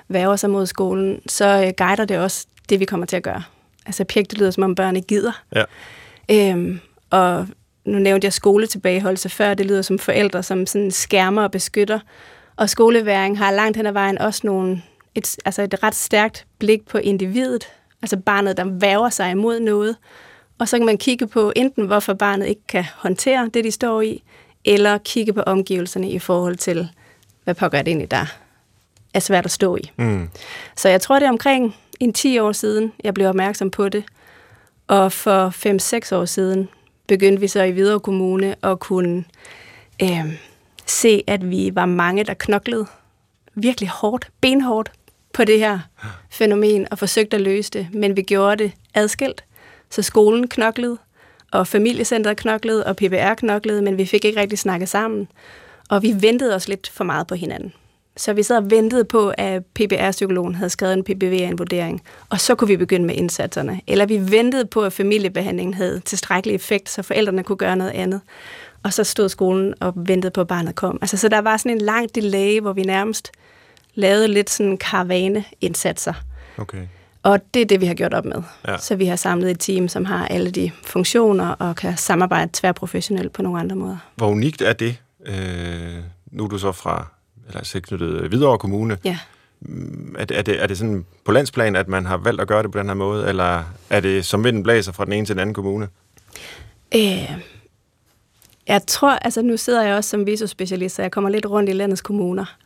værger sig mod skolen, så øh, guider det også det, vi kommer til at gøre. Altså pjek, det lyder som om børn ikke gider. Ja. Øhm, og nu nævnte jeg skoletilbageholdelse før, det lyder som forældre, som sådan skærmer og beskytter. Og skoleværing har langt hen ad vejen også nogle, et, altså et ret stærkt blik på individet, altså barnet, der væver sig imod noget. Og så kan man kigge på enten, hvorfor barnet ikke kan håndtere det, de står i, eller kigge på omgivelserne i forhold til, hvad pokker det egentlig, der er svært at stå i. Mm. Så jeg tror, det er omkring en 10 år siden, jeg blev opmærksom på det. Og for 5-6 år siden begyndte vi så i Hvidovre Kommune at kunne øh, se, at vi var mange, der knoklede virkelig hårdt, benhårdt på det her fænomen og forsøgte at løse det, men vi gjorde det adskilt. Så skolen knoklede, og familiecentret knoklede, og PBR knoklede, men vi fik ikke rigtig snakket sammen. Og vi ventede os lidt for meget på hinanden. Så vi sad og ventede på, at PBR-psykologen havde skrevet en PBV-vurdering, og så kunne vi begynde med indsatserne. Eller vi ventede på, at familiebehandlingen havde tilstrækkelig effekt, så forældrene kunne gøre noget andet. Og så stod skolen og ventede på, at barnet kom. Altså, så der var sådan en lang delay, hvor vi nærmest lavede lidt sådan karavane-indsatser. Okay. Og det er det, vi har gjort op med. Ja. Så vi har samlet et team, som har alle de funktioner og kan samarbejde tværprofessionelt på nogle andre måder. Hvor unikt er det? Øh, nu er du så fra eller tilknyttet Hvidovre Kommune. Ja. Mm, er det, er, det, er det sådan på landsplan, at man har valgt at gøre det på den her måde, eller er det som vinden blæser fra den ene til den anden kommune? Øh, jeg tror, altså nu sidder jeg også som visospecialist, så jeg kommer lidt rundt i landets kommuner.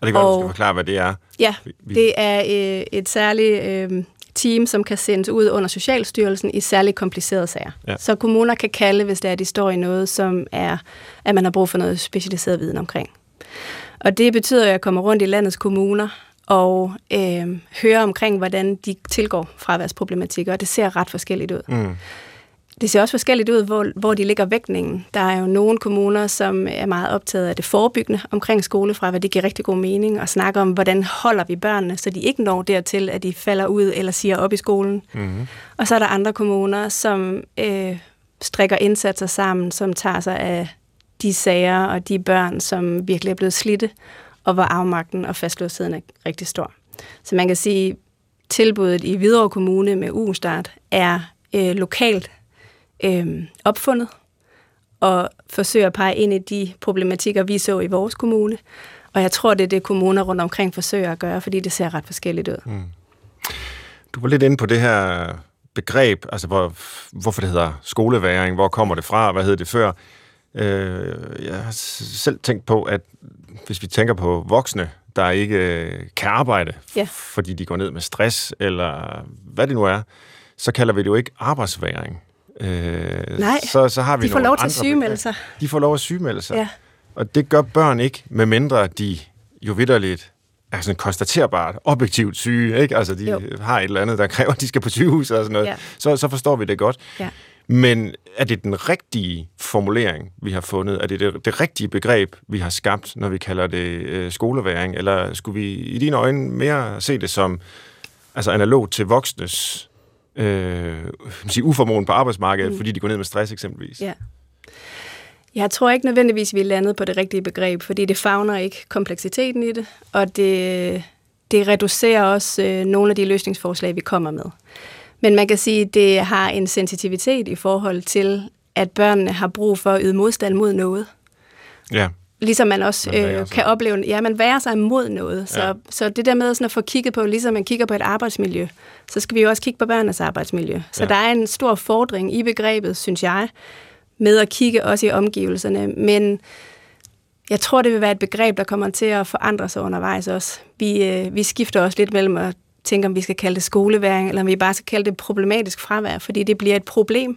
Og det kan godt, du skal forklare, hvad det er. Ja, det er øh, et særligt øh, team, som kan sendes ud under Socialstyrelsen i særligt komplicerede sager. Ja. Så kommuner kan kalde, hvis det er, de står i noget, som er, at man har brug for noget specialiseret viden omkring. Og det betyder, at jeg kommer rundt i landets kommuner og øh, hører omkring, hvordan de tilgår fraværsproblematikker, og det ser ret forskelligt ud. Mm. Det ser også forskelligt ud, hvor, hvor de ligger vægtningen. Der er jo nogle kommuner, som er meget optaget af det forebyggende omkring skolefravær. Det giver rigtig god mening at snakke om, hvordan holder vi børnene, så de ikke når dertil, at de falder ud eller siger op i skolen. Mm. Og så er der andre kommuner, som øh, strikker indsatser sammen, som tager sig af de sager og de børn, som virkelig er blevet slidte, og hvor afmagten og fastlåsheden er rigtig stor. Så man kan sige, tilbuddet i Hvidovre Kommune med U-start er øh, lokalt øh, opfundet og forsøger at pege ind i de problematikker, vi så i vores kommune. Og jeg tror, det er det, kommuner rundt omkring forsøger at gøre, fordi det ser ret forskelligt ud. Mm. Du var lidt inde på det her begreb, altså hvor, hvorfor det hedder skoleværing, hvor kommer det fra, hvad hed det før? Øh, jeg har selv tænkt på, at hvis vi tænker på voksne, der ikke øh, kan arbejde, ja. fordi de går ned med stress, eller hvad det nu er, så kalder vi det jo ikke arbejdsværing. Øh, Nej, så, så har vi de får lov til at sygemelde sig. De får lov at sygemelde sig. Ja. Og det gør børn ikke, med mindre de jo vidderligt er sådan konstaterbart, objektivt syge, ikke? Altså, de jo. har et eller andet, der kræver, at de skal på sygehus og sådan noget. Ja. Så, så forstår vi det godt. Ja. Men er det den rigtige formulering, vi har fundet? Er det det, det rigtige begreb, vi har skabt, når vi kalder det øh, skoleværing? Eller skulle vi i dine øjne mere se det som altså analog til voksnes øh, sige, uformåen på arbejdsmarkedet, mm. fordi de går ned med stress eksempelvis? Ja. Jeg tror ikke nødvendigvis, vi er landet på det rigtige begreb, fordi det fagner ikke kompleksiteten i det, og det, det reducerer også øh, nogle af de løsningsforslag, vi kommer med. Men man kan sige, at det har en sensitivitet i forhold til, at børnene har brug for at yde modstand mod noget. Ja. Ligesom man også Man øh, kan opleve, ja, man værer sig mod noget. Så, Ja. så det der med sådan at få kigget på, ligesom man kigger på et arbejdsmiljø, så skal vi jo også kigge på børnenes arbejdsmiljø. Så ja. der er en stor fordring i begrebet, synes jeg, med at kigge også i omgivelserne. Men jeg tror, det vil være et begreb, der kommer til at forandre sig undervejs også. Vi, øh, vi skifter også lidt mellem at tænke, om vi skal kalde det skoleværing, eller om vi bare skal kalde det problematisk fravær, fordi det bliver et problem.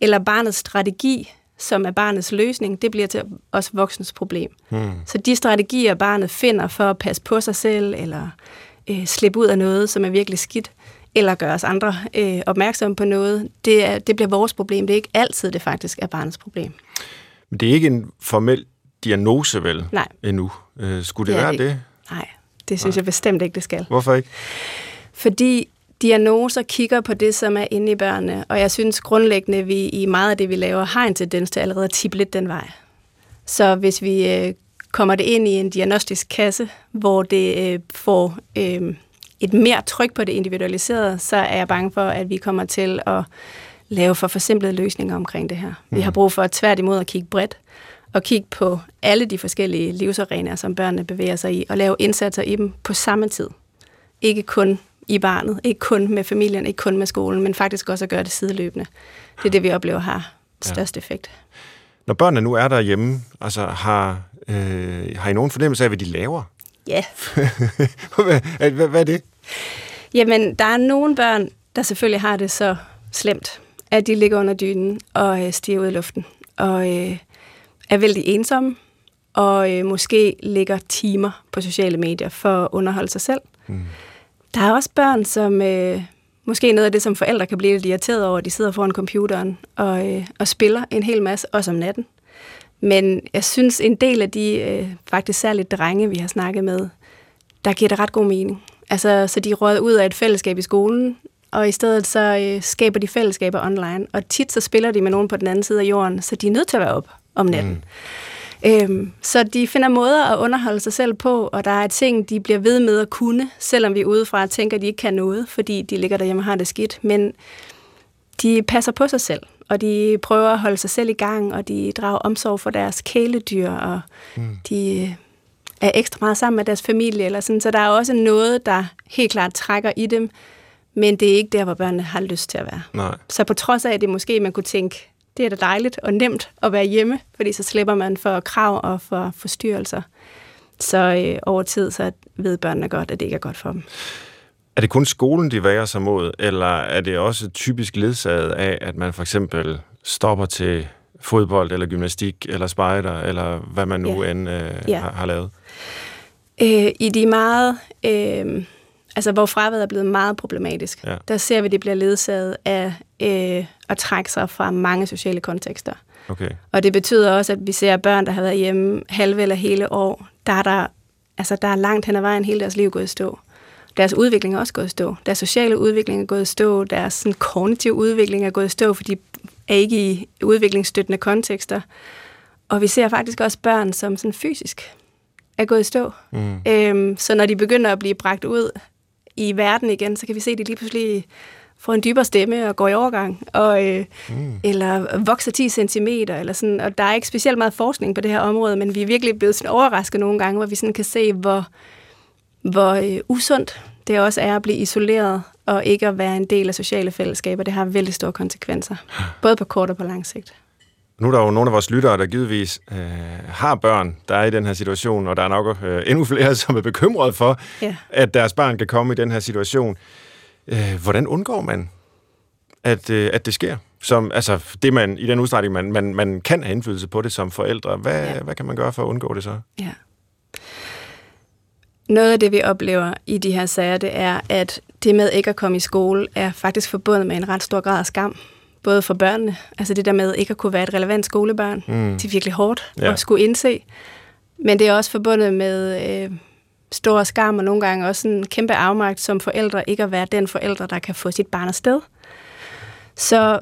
Eller barnets strategi, som er barnets løsning, det bliver til os voksnes problem. Hmm. Så de strategier, barnet finder for at passe på sig selv, eller øh, slippe ud af noget, som er virkelig skidt, eller gøre os andre øh, opmærksomme på noget, det, er, det bliver vores problem. Det er ikke altid, det faktisk er barnets problem. Men det er ikke en formel diagnose, vel, Nej. endnu. Øh, skulle det, Det være det det? Nej, det synes Nej. jeg bestemt ikke, det skal. Hvorfor ikke? Fordi diagnoser kigger på det, som er inde i børnene, og jeg synes grundlæggende, at vi i meget af det, vi laver, har en tendens til allerede at tippe lidt den vej. Så hvis vi øh, kommer det ind i en diagnostisk kasse, hvor det øh, får øh, et mere tryk på det individualiserede, så er jeg bange for, at vi kommer til at lave for forsimplede løsninger omkring det her. Vi har brug for tværtimod at kigge bredt, og kigge på alle de forskellige livsarenaer, som børnene bevæger sig i, og lave indsatser i dem på samme tid. Ikke kun i barnet, ikke kun med familien, ikke kun med skolen, men faktisk også at gøre det sideløbende. Det er det, vi oplever har størst effekt. Når børnene nu er derhjemme, altså har, øh, har I nogen fornemmelse af, hvad de laver? Ja. hvad, <laughs> hvad, hvad er det? Jamen, der er nogle børn, der selvfølgelig har det så slemt, at de ligger under dynen og øh, stiger ud i luften, og øh, er vældig ensomme, og øh, måske ligger timer på sociale medier for at underholde sig selv. Mm. Der er også børn, som øh, måske noget af det, som forældre kan blive lidt irriteret over, at de sidder foran computeren og, øh, og spiller en hel masse, også om natten. Men jeg synes, en del af de øh, faktisk særligt drenge, vi har snakket med, der giver det ret god mening. Altså, så de råder ud af et fællesskab i skolen, og i stedet så øh, skaber de fællesskaber online. Og tit så spiller de med nogen på den anden side af jorden, så de er nødt til at være op om natten. Mm. Øhm, så de finder måder at underholde sig selv på, og der er ting, de bliver ved med at kunne, selvom vi udefra tænker, at de ikke kan noget, fordi de ligger derhjemme og har det skidt. Men de passer på sig selv, og de prøver at holde sig selv i gang, og de drager omsorg for deres kæledyr, og mm. de øh, er ekstra meget sammen med deres familie. Eller sådan. Så der er også noget, der helt klart trækker i dem, men det er ikke der, hvor børnene har lyst til at være. Nej. Så på trods af, at det måske man kunne tænke, det er da dejligt og nemt at være hjemme, fordi så slipper man for krav og for forstyrrelser. Så øh, over tid, så ved børnene godt, at det ikke er godt for dem. Er det kun skolen, de værer sig mod, eller er det også typisk ledsaget af, at man for eksempel stopper til fodbold, eller gymnastik, eller spejder, eller hvad man nu Ja. end øh, Ja. har, har lavet? Øh, I de meget, øh, altså hvor fraværet er blevet meget problematisk, Ja. der ser vi, at det bliver ledsaget af øh, at trække sig fra mange sociale kontekster. Okay. Og det betyder også, at vi ser børn, der har været hjemme halve eller hele år, der er, der, altså der er langt hen ad vejen hele deres liv gået i stå. Deres udvikling er også gået i stå. Deres sociale udvikling er gået i stå. Deres sådan, kognitive udvikling er gået i stå, for de er ikke i udviklingsstøttende kontekster. Og vi ser faktisk også børn, som sådan fysisk er gået i stå. Mm. Øhm, så når de begynder at blive bragt ud i verden igen, så kan vi se, at de lige pludselig får en dybere stemme og går i overgang, og, øh, mm. eller vokser 10 cm, eller sådan. Og der er ikke specielt meget forskning på det her område, men vi er virkelig blevet sådan overrasket nogle gange, hvor vi sådan kan se, hvor, hvor øh, usundt det også er at blive isoleret og ikke at være en del af sociale fællesskaber. Det har vældig store konsekvenser, <sighs> både på kort og på lang sigt. Nu er der jo nogle af vores lyttere, der givetvis øh, har børn, der er i den her situation, og der er nok øh, endnu flere, <laughs> som er bekymrede for, Ja. at deres barn kan komme i den her situation. Øh, hvordan undgår man, at, øh, at det sker? Som, altså, det man, i den udstrækning, man, man, man kan have indflydelse på det som forældre. Hvad, ja. Hvad kan man gøre for at undgå det så? Ja. Noget af det, vi oplever i de her sager, det er, at det med ikke at komme i skole, er faktisk forbundet med en ret stor grad af skam. Både for børnene, altså det der med ikke at kunne være et relevant skolebarn, Mm. det er virkelig hårdt ja. at skulle indse. Men det er også forbundet med øh, stor skam, og nogle gange også en kæmpe afmagt som forældre, ikke at være den forældre, der kan få sit barn afsted. Så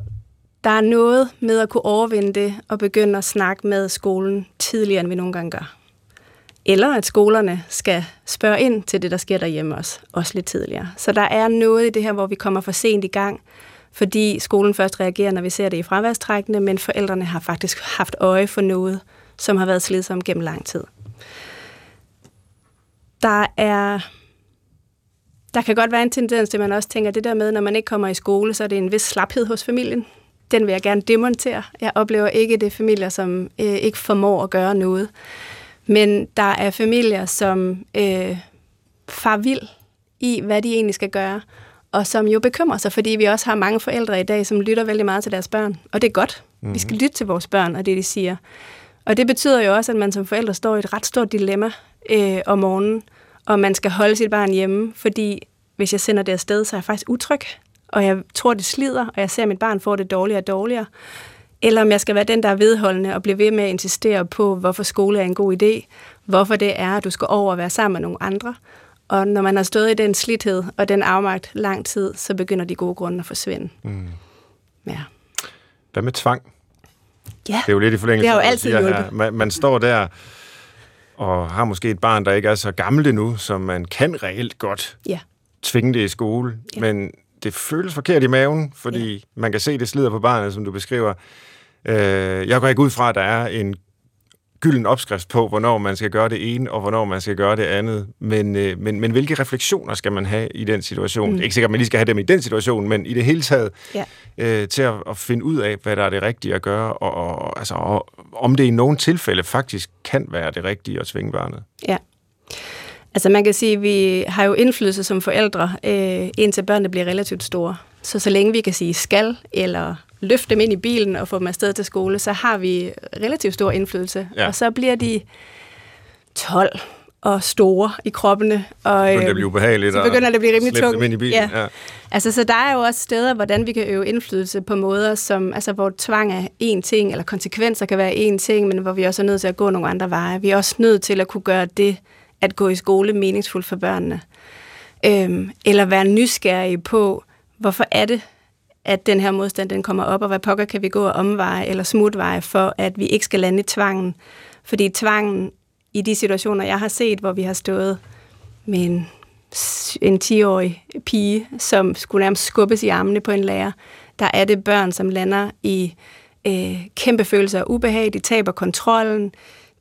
der er noget med at kunne overvinde det, og begynde at snakke med skolen tidligere, end vi nogle gange gør. Eller at skolerne skal spørge ind til det, der sker derhjemme også, også lidt tidligere. Så der er noget i det her, hvor vi kommer for sent i gang, fordi skolen først reagerer, når vi ser det i fraværstrækkene, men forældrene har faktisk haft øje for noget, som har været slidsomme gennem lang tid. Der er der kan godt være en tendens til, at man også tænker, det der med, når man ikke kommer i skole, så er det en vis slaphed hos familien. Den vil jeg gerne demontere. Jeg oplever ikke, det er familier, som øh, ikke formår at gøre noget. Men der er familier, som øh, far vild i, hvad de egentlig skal gøre, og som jo bekymrer sig, fordi vi også har mange forældre i dag, som lytter vældig meget til deres børn. Og det er godt. Mm-hmm. Vi skal lytte til vores børn og det, de siger. Og det betyder jo også, at man som forældre står i et ret stort dilemma øh, om morgenen, og man skal holde sit barn hjemme, fordi hvis jeg sender det afsted, så er jeg faktisk utryg, og jeg tror, det slider, og jeg ser, at mit barn får det dårligere og dårligere. Eller om jeg skal være den, der er vedholdende og blive ved med at insistere på, hvorfor skole er en god idé, hvorfor det er, at du skal over og være sammen med nogle andre. Og når man har stået i den slidhed og den afmagt lang tid, så begynder de gode grunde at forsvinde. Mm. Ja. Hvad med tvang? Ja, det er jo lidt i forlængelse det har jo altid hjulpet. Man, man står der og har måske et barn, der ikke er så gammelt endnu, som man kan reelt godt ja. tvinge det i skole, ja. men det føles forkert i maven, fordi ja. man kan se, det slider på barnet, som du beskriver. Øh, jeg går ikke ud fra, at der er en gylden opskrift på, hvornår man skal gøre det ene, og hvornår man skal gøre det andet. Men, øh, men, men hvilke refleksioner skal man have i den situation? Mm. Ikke sikkert, at man lige skal have dem i den situation, men i det hele taget ja. øh, til at, at finde ud af, hvad der er det rigtige at gøre, og, og, altså, og om det i nogle tilfælde faktisk kan være det rigtige at tvinge barnet. Ja. Altså man kan sige, at vi har jo indflydelse som forældre, øh, indtil børnene bliver relativt store. Så så længe vi kan sige skal, eller løfte dem ind i bilen og få dem afsted til skole, så har vi relativt stor indflydelse. Ja. Og så bliver de 12 og store i kroppene. Og, begynder det at blive ubehageligt. Så begynder det at blive rimelig tungt. i bilen. Ja. Ja. Altså, så der er jo også steder, hvordan vi kan øve indflydelse på måder, som, altså, hvor tvang er én ting, eller konsekvenser kan være én ting, men hvor vi også er nødt til at gå nogle andre veje. Vi er også nødt til at kunne gøre det, at gå i skole meningsfuldt for børnene. Øhm, eller være nysgerrige på, hvorfor er det, at den her modstand den kommer op, og hvad pokker kan vi gå og omveje eller smutveje for, at vi ikke skal lande i tvangen. Fordi tvangen i de situationer, jeg har set, hvor vi har stået med en, en 10-årig pige, som skulle nærmest skubbes i armene på en lærer, der er det børn, som lander i øh, kæmpe følelser af ubehag, de taber kontrollen,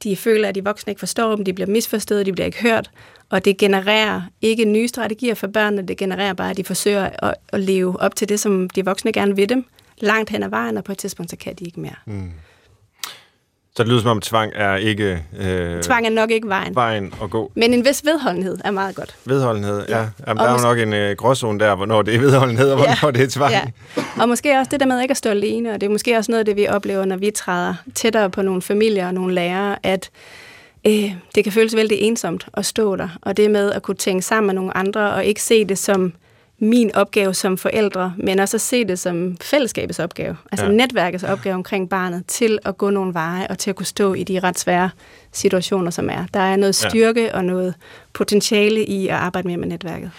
de føler, at de voksne ikke forstår dem, de bliver misforstået, de bliver ikke hørt, og det genererer ikke nye strategier for børnene, det genererer bare, at de forsøger at, at leve op til det, som de voksne gerne vil dem, langt hen ad vejen, og på et tidspunkt, så kan de ikke mere. Mm. Så det lyder som om, tvang er ikke... Øh, tvang er nok ikke vejen. Vejen at gå. Men en vis vedholdenhed er meget godt. Vedholdenhed, ja. ja. Jamen, der er jo nok en øh, gråzone der, hvornår det er vedholdenhed, og hvornår ja. det er tvang. Ja. Og måske også det der med ikke at stå alene, og det er måske også noget af det, vi oplever, når vi træder tættere på nogle familier og nogle lærere, at øh, det kan føles vældig ensomt at stå der. Og det med at kunne tænke sammen med nogle andre, og ikke se det som min opgave som forældre, men også at se det som fællesskabets opgave, altså ja. netværkets opgave omkring barnet, til at gå nogle veje og til at kunne stå i de ret svære situationer, som er. Der er noget styrke ja. og noget potentiale i at arbejde mere med netværket.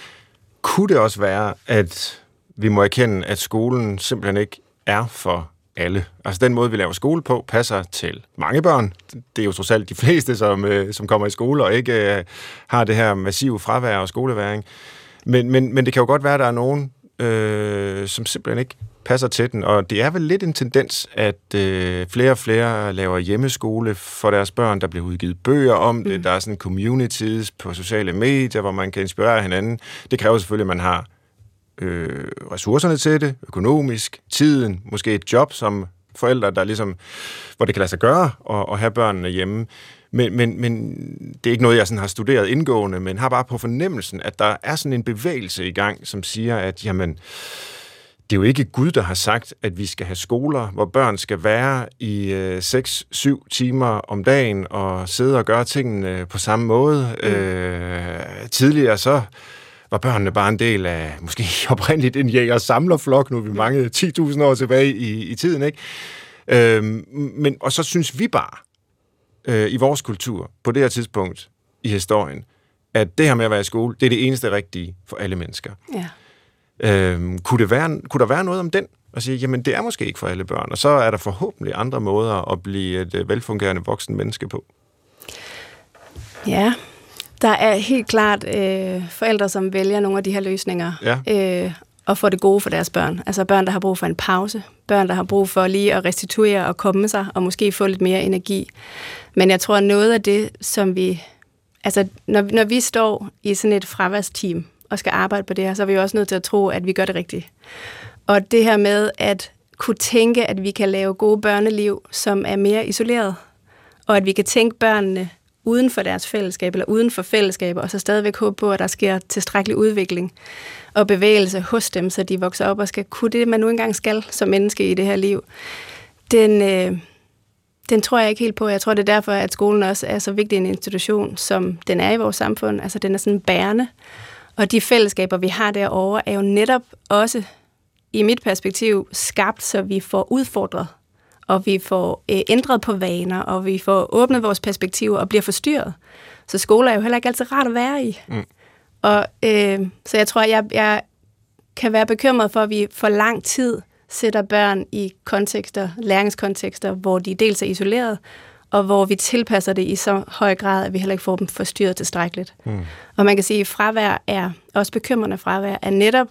Kunne det også være, at vi må erkende, at skolen simpelthen ikke er for alle. Altså den måde, vi laver skole på, passer til mange børn. Det er jo trods alt de fleste, som, øh, som kommer i skole og ikke øh, har det her massive fravær og skoleværing. Men, men, men det kan jo godt være, at der er nogen, øh, som simpelthen ikke passer til den. Og det er vel lidt en tendens, at øh, flere og flere laver hjemmeskole for deres børn. Der bliver udgivet bøger om det. Mm. Der er sådan communities på sociale medier, hvor man kan inspirere hinanden. Det kræver selvfølgelig, at man har øh, ressourcerne til det, økonomisk, tiden, måske et job som forældre, der ligesom, hvor det kan lade sig gøre at, at have børnene hjemme. Men, men, men det er ikke noget, jeg sådan har studeret indgående, men har bare på fornemmelsen, at der er sådan en bevægelse i gang, som siger, at jamen, det er jo ikke Gud, der har sagt, at vi skal have skoler, hvor børn skal være i øh, 6-7 timer om dagen og sidde og gøre tingene på samme måde. Mm. Øh, tidligere så var børnene bare en del af måske <laughs> oprindeligt en jæger-samlerflok, nu er vi mange 10.000 år tilbage i, i tiden, ikke? Øh, men, og så synes vi bare, øh, i vores kultur, på det her tidspunkt i historien, at det her med at være i skole, det er det eneste rigtige for alle mennesker. Ja. Øh, kunne, det være, kunne der være noget om den? Og sige, jamen det er måske ikke for alle børn, og så er der forhåbentlig andre måder at blive et øh, velfungerende voksen menneske på. Ja, der er helt klart øh, forældre, som vælger nogle af de her løsninger. Ja. Øh, og for det gode for deres børn. Altså børn, der har brug for en pause. Børn, der har brug for lige at restituere og komme sig, og måske få lidt mere energi. Men jeg tror, noget af det, som vi... Altså, når, når vi står i sådan et fraværsteam og skal arbejde på det her, så er vi jo også nødt til at tro, at vi gør det rigtigt. Og det her med at kunne tænke, at vi kan lave gode børneliv, som er mere isoleret, og at vi kan tænke børnene uden for deres fællesskab, eller uden for fællesskaber, og så stadigvæk håbe på, at der sker tilstrækkelig udvikling og bevægelse hos dem, så de vokser op og skal kunne det, man nu engang skal som menneske i det her liv. Den, øh, den tror jeg ikke helt på. Jeg tror, det er derfor, at skolen også er så vigtig en institution, som den er i vores samfund. Altså, den er sådan bærende. Og de fællesskaber, vi har derovre, er jo netop også, i mit perspektiv, skabt, så vi får udfordret og vi får øh, ændret på vaner, og vi får åbnet vores perspektiver og bliver forstyrret. Så skoler er jo heller ikke altid rart at være i. Mm. Og øh, så jeg tror, jeg, jeg kan være bekymret for, at vi for lang tid sætter børn i kontekster, læringskontekster, hvor de dels er isoleret, og hvor vi tilpasser det i så høj grad, at vi heller ikke får dem forstyrret tilstrækkeligt. Mm. Og man kan sige, at fravær er, også bekymrende fravær, er netop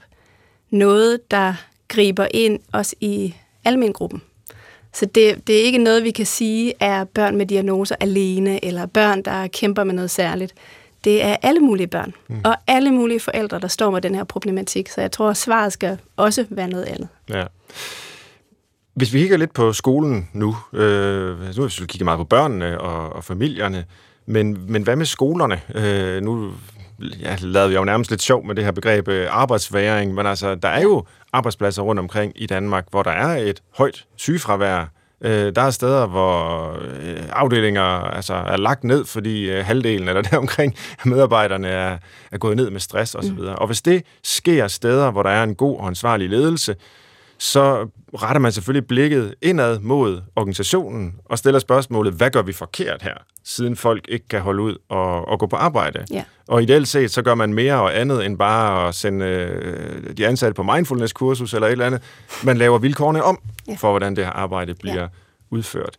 noget, der griber ind også i almengruppen. Så det, det er ikke noget, vi kan sige er børn med diagnoser alene, eller børn, der kæmper med noget særligt. Det er alle mulige børn, mm. og alle mulige forældre, der står med den her problematik. Så jeg tror, at svaret skal også være noget andet. Ja. Hvis vi kigger lidt på skolen nu, øh, nu har vi kigget meget på børnene og, og familierne, men, men hvad med skolerne? Øh, nu ja, lavede vi jo nærmest lidt sjov med det her begreb øh, arbejdsværing, men altså, der er jo arbejdspladser rundt omkring i Danmark, hvor der er et højt sygefravær. Øh, der er steder, hvor øh, afdelinger altså, er lagt ned, fordi øh, halvdelen eller <laughs> deromkring medarbejderne er, er gået ned med stress osv. Mm. Og hvis det sker steder, hvor der er en god og ansvarlig ledelse, så retter man selvfølgelig blikket indad mod organisationen og stiller spørgsmålet, hvad gør vi forkert her, siden folk ikke kan holde ud og, og gå på arbejde. Ja. Og ideelt set, så gør man mere og andet end bare at sende øh, de ansatte på mindfulness-kursus eller et eller andet. Man laver vilkårene om ja. for, hvordan det her arbejde bliver ja. udført.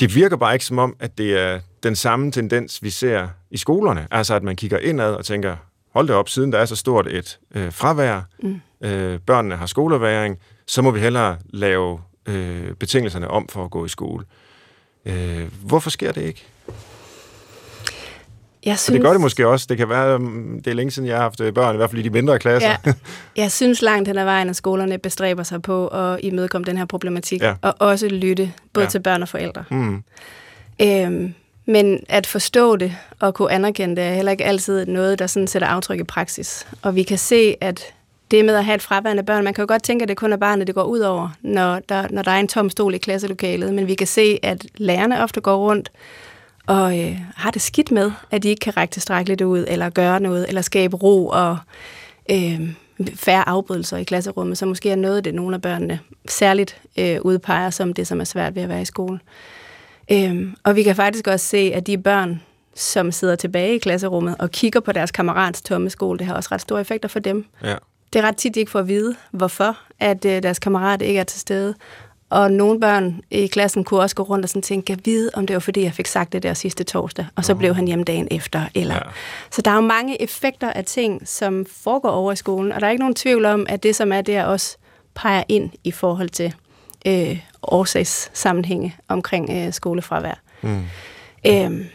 Det virker bare ikke som om, at det er den samme tendens, vi ser i skolerne. Altså, at man kigger indad og tænker, hold det op, siden der er så stort et øh, fravær, mm. Øh, børnene har skoleværing, så må vi hellere lave øh, betingelserne om for at gå i skole. Øh, hvorfor sker det ikke? Jeg synes... Og det gør det måske også. Det kan være, um, det er længe siden, jeg har haft øh, børn, i hvert fald i de mindre klasser. Ja. <laughs> Jeg synes langt hen ad vejen, at skolerne bestræber sig på at imødekomme den her problematik, ja. og også lytte både ja. til børn og forældre. Mm. Øhm, men at forstå det og kunne anerkende det er heller ikke altid noget, der sådan sætter aftryk i praksis. Og vi kan se, at det med at have et fraværende børn, man kan jo godt tænke, at det kun er barnet, det går ud over, når der, når der er en tom stol i klasselokalet. Men vi kan se, at lærerne ofte går rundt og øh, har det skidt med, at de ikke kan række tilstrækkeligt ud, eller gøre noget, eller skabe ro og øh, færre afbrydelser i klasserummet, så måske er noget af det, nogle af børnene særligt øh, udpeger som det, som er svært ved at være i skole. Øh, og vi kan faktisk også se, at de børn, som sidder tilbage i klasserummet og kigger på deres kammerats tomme skole, det har også ret store effekter for dem. Ja. Det er ret tit, de ikke får at vide, hvorfor at øh, deres kammerat ikke er til stede. Og nogle børn i klassen kunne også gå rundt og sådan tænke, jeg vide, om det var fordi, jeg fik sagt det der sidste torsdag, og så blev han hjemme dagen efter. Eller. Ja. Så der er jo mange effekter af ting, som foregår over i skolen, og der er ikke nogen tvivl om, at det, som er der, også peger ind i forhold til øh, årsagssammenhænge omkring øh, skolefravær. Mm. Øhm,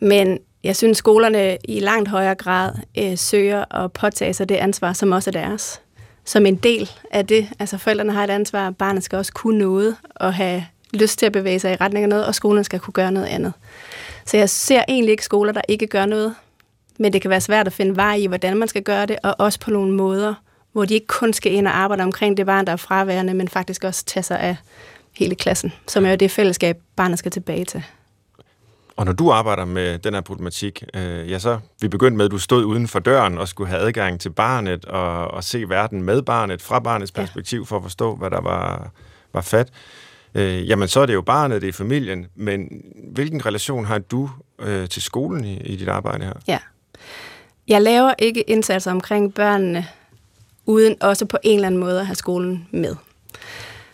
men jeg synes, skolerne i langt højere grad øh, søger at påtage sig det ansvar, som også er deres. Som en del af det. Altså forældrene har et ansvar, barnet skal også kunne noget og have lyst til at bevæge sig i retning af noget, og skolen skal kunne gøre noget andet. Så jeg ser egentlig ikke skoler, der ikke gør noget, men det kan være svært at finde vej i, hvordan man skal gøre det, og også på nogle måder, hvor de ikke kun skal ind og arbejde omkring det barn, der er fraværende, men faktisk også tage sig af hele klassen, som er jo det fællesskab, barnet skal tilbage til. Og når du arbejder med den her problematik, øh, ja så, vi begyndte med, at du stod uden for døren og skulle have adgang til barnet og, og se verden med barnet, fra barnets perspektiv, ja. for at forstå, hvad der var, var fat. Øh, jamen, så er det jo barnet, det er familien, men hvilken relation har du øh, til skolen i, i dit arbejde her? Ja. Jeg laver ikke indsatser omkring børnene uden også på en eller anden måde at have skolen med.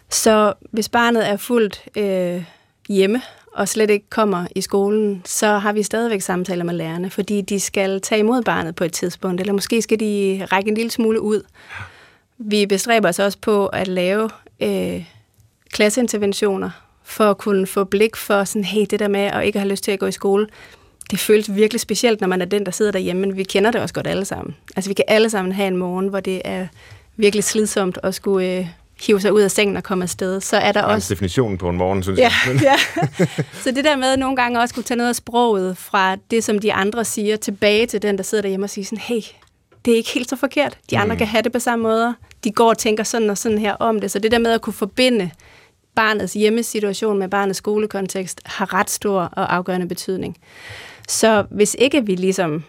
Så hvis barnet er fuldt øh, hjemme og slet ikke kommer i skolen, så har vi stadigvæk samtaler med lærerne, fordi de skal tage imod barnet på et tidspunkt, eller måske skal de række en lille smule ud. Vi bestræber os også på at lave øh, klasseinterventioner, for at kunne få blik for sådan, hey, det der med at ikke have lyst til at gå i skole, det føles virkelig specielt, når man er den, der sidder derhjemme, men vi kender det også godt alle sammen. Altså vi kan alle sammen have en morgen, hvor det er virkelig slidsomt at skulle øh, hive sig ud af sengen og komme afsted. Så er der er også... definitionen på en morgen, synes Ja, jeg. <laughs> Ja. Så det der med at nogle gange også kunne tage noget af sproget fra det, som de andre siger, tilbage til den, der sidder derhjemme og siger sådan, hey, det er ikke helt så forkert. De andre Mm. kan have det på samme måde. De går og tænker sådan og sådan her om det. Så det der med at kunne forbinde barnets hjemmesituation med barnets skolekontekst har ret stor og afgørende betydning. Så hvis ikke vi ligesom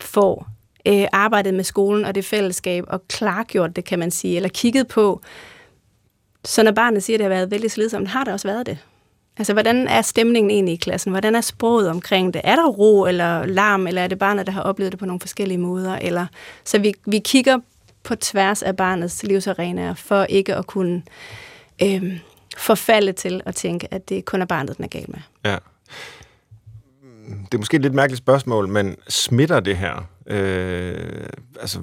får øh, arbejdet med skolen og det fællesskab og klargjort det, kan man sige, eller kigget på, så når barnet siger, at det har været vældig slidsomt, har det også været det. Altså, hvordan er stemningen egentlig i klassen? Hvordan er sproget omkring det? Er der ro eller larm, eller er det barnet, der har oplevet det på nogle forskellige måder? Eller, så vi, vi kigger på tværs af barnets livsarenaer, for ikke at kunne øh, forfalde til at tænke, at det kun er barnet, den er gal med. ja. Det er måske et lidt mærkeligt spørgsmål, men smitter det her? Øh, altså,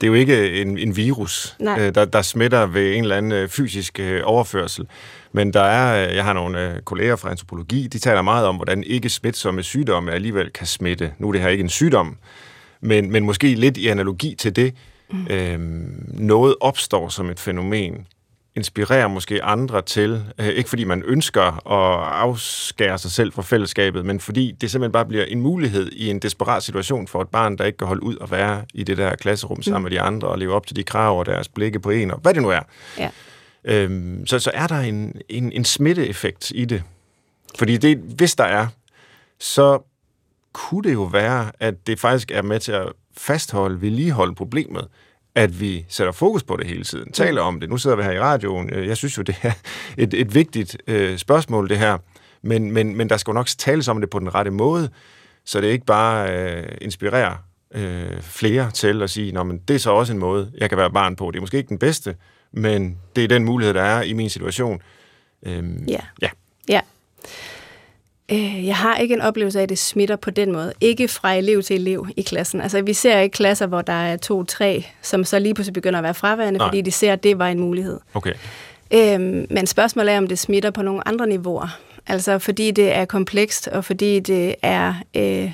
det er jo ikke en, en virus, øh, der, der smitter ved en eller anden øh, fysisk øh, overførsel. Men der er, øh, jeg har nogle øh, kolleger fra antropologi, de taler meget om, hvordan ikke smitsomme sygdomme alligevel kan smitte. Nu er det her ikke en sygdom, men, men måske lidt i analogi til det. Mm. Øh, noget opstår som et fænomen, inspirerer måske andre til, øh, ikke fordi man ønsker at afskære sig selv fra fællesskabet, men fordi det simpelthen bare bliver en mulighed i en desperat situation for et barn, der ikke kan holde ud og være i det der klasserum sammen med de andre og leve op til de krav og deres blikke på en, og hvad det nu er. Ja. Øhm, så, så er der en, en, en smitteeffekt i det. Fordi det, hvis der er, så kunne det jo være, at det faktisk er med til at fastholde, vedligeholde problemet, at vi sætter fokus på det hele tiden, taler om det. Nu sidder vi her i radioen. Øh, Jeg synes jo, det er et, et vigtigt øh, spørgsmål, det her. Men, men, men der skal jo nok tales om det på den rette måde, så det ikke bare øh, inspirerer øh, flere til at sige, at det er så også en måde, jeg kan være barn på. Det er måske ikke den bedste, men det er den mulighed, der er i min situation. Øhm, Ja. ja. Ja. Øh, Jeg har ikke en oplevelse af, at det smitter på den måde. Ikke fra elev til elev i klassen. Altså, vi ser ikke klasser, hvor der er to-tre, som så lige pludselig begynder at være fraværende, Nej. fordi de ser, at det var en mulighed. Okay. Øhm, men spørgsmålet er, om det smitter på nogle andre niveauer. Altså fordi det er komplekst, og fordi det er øh,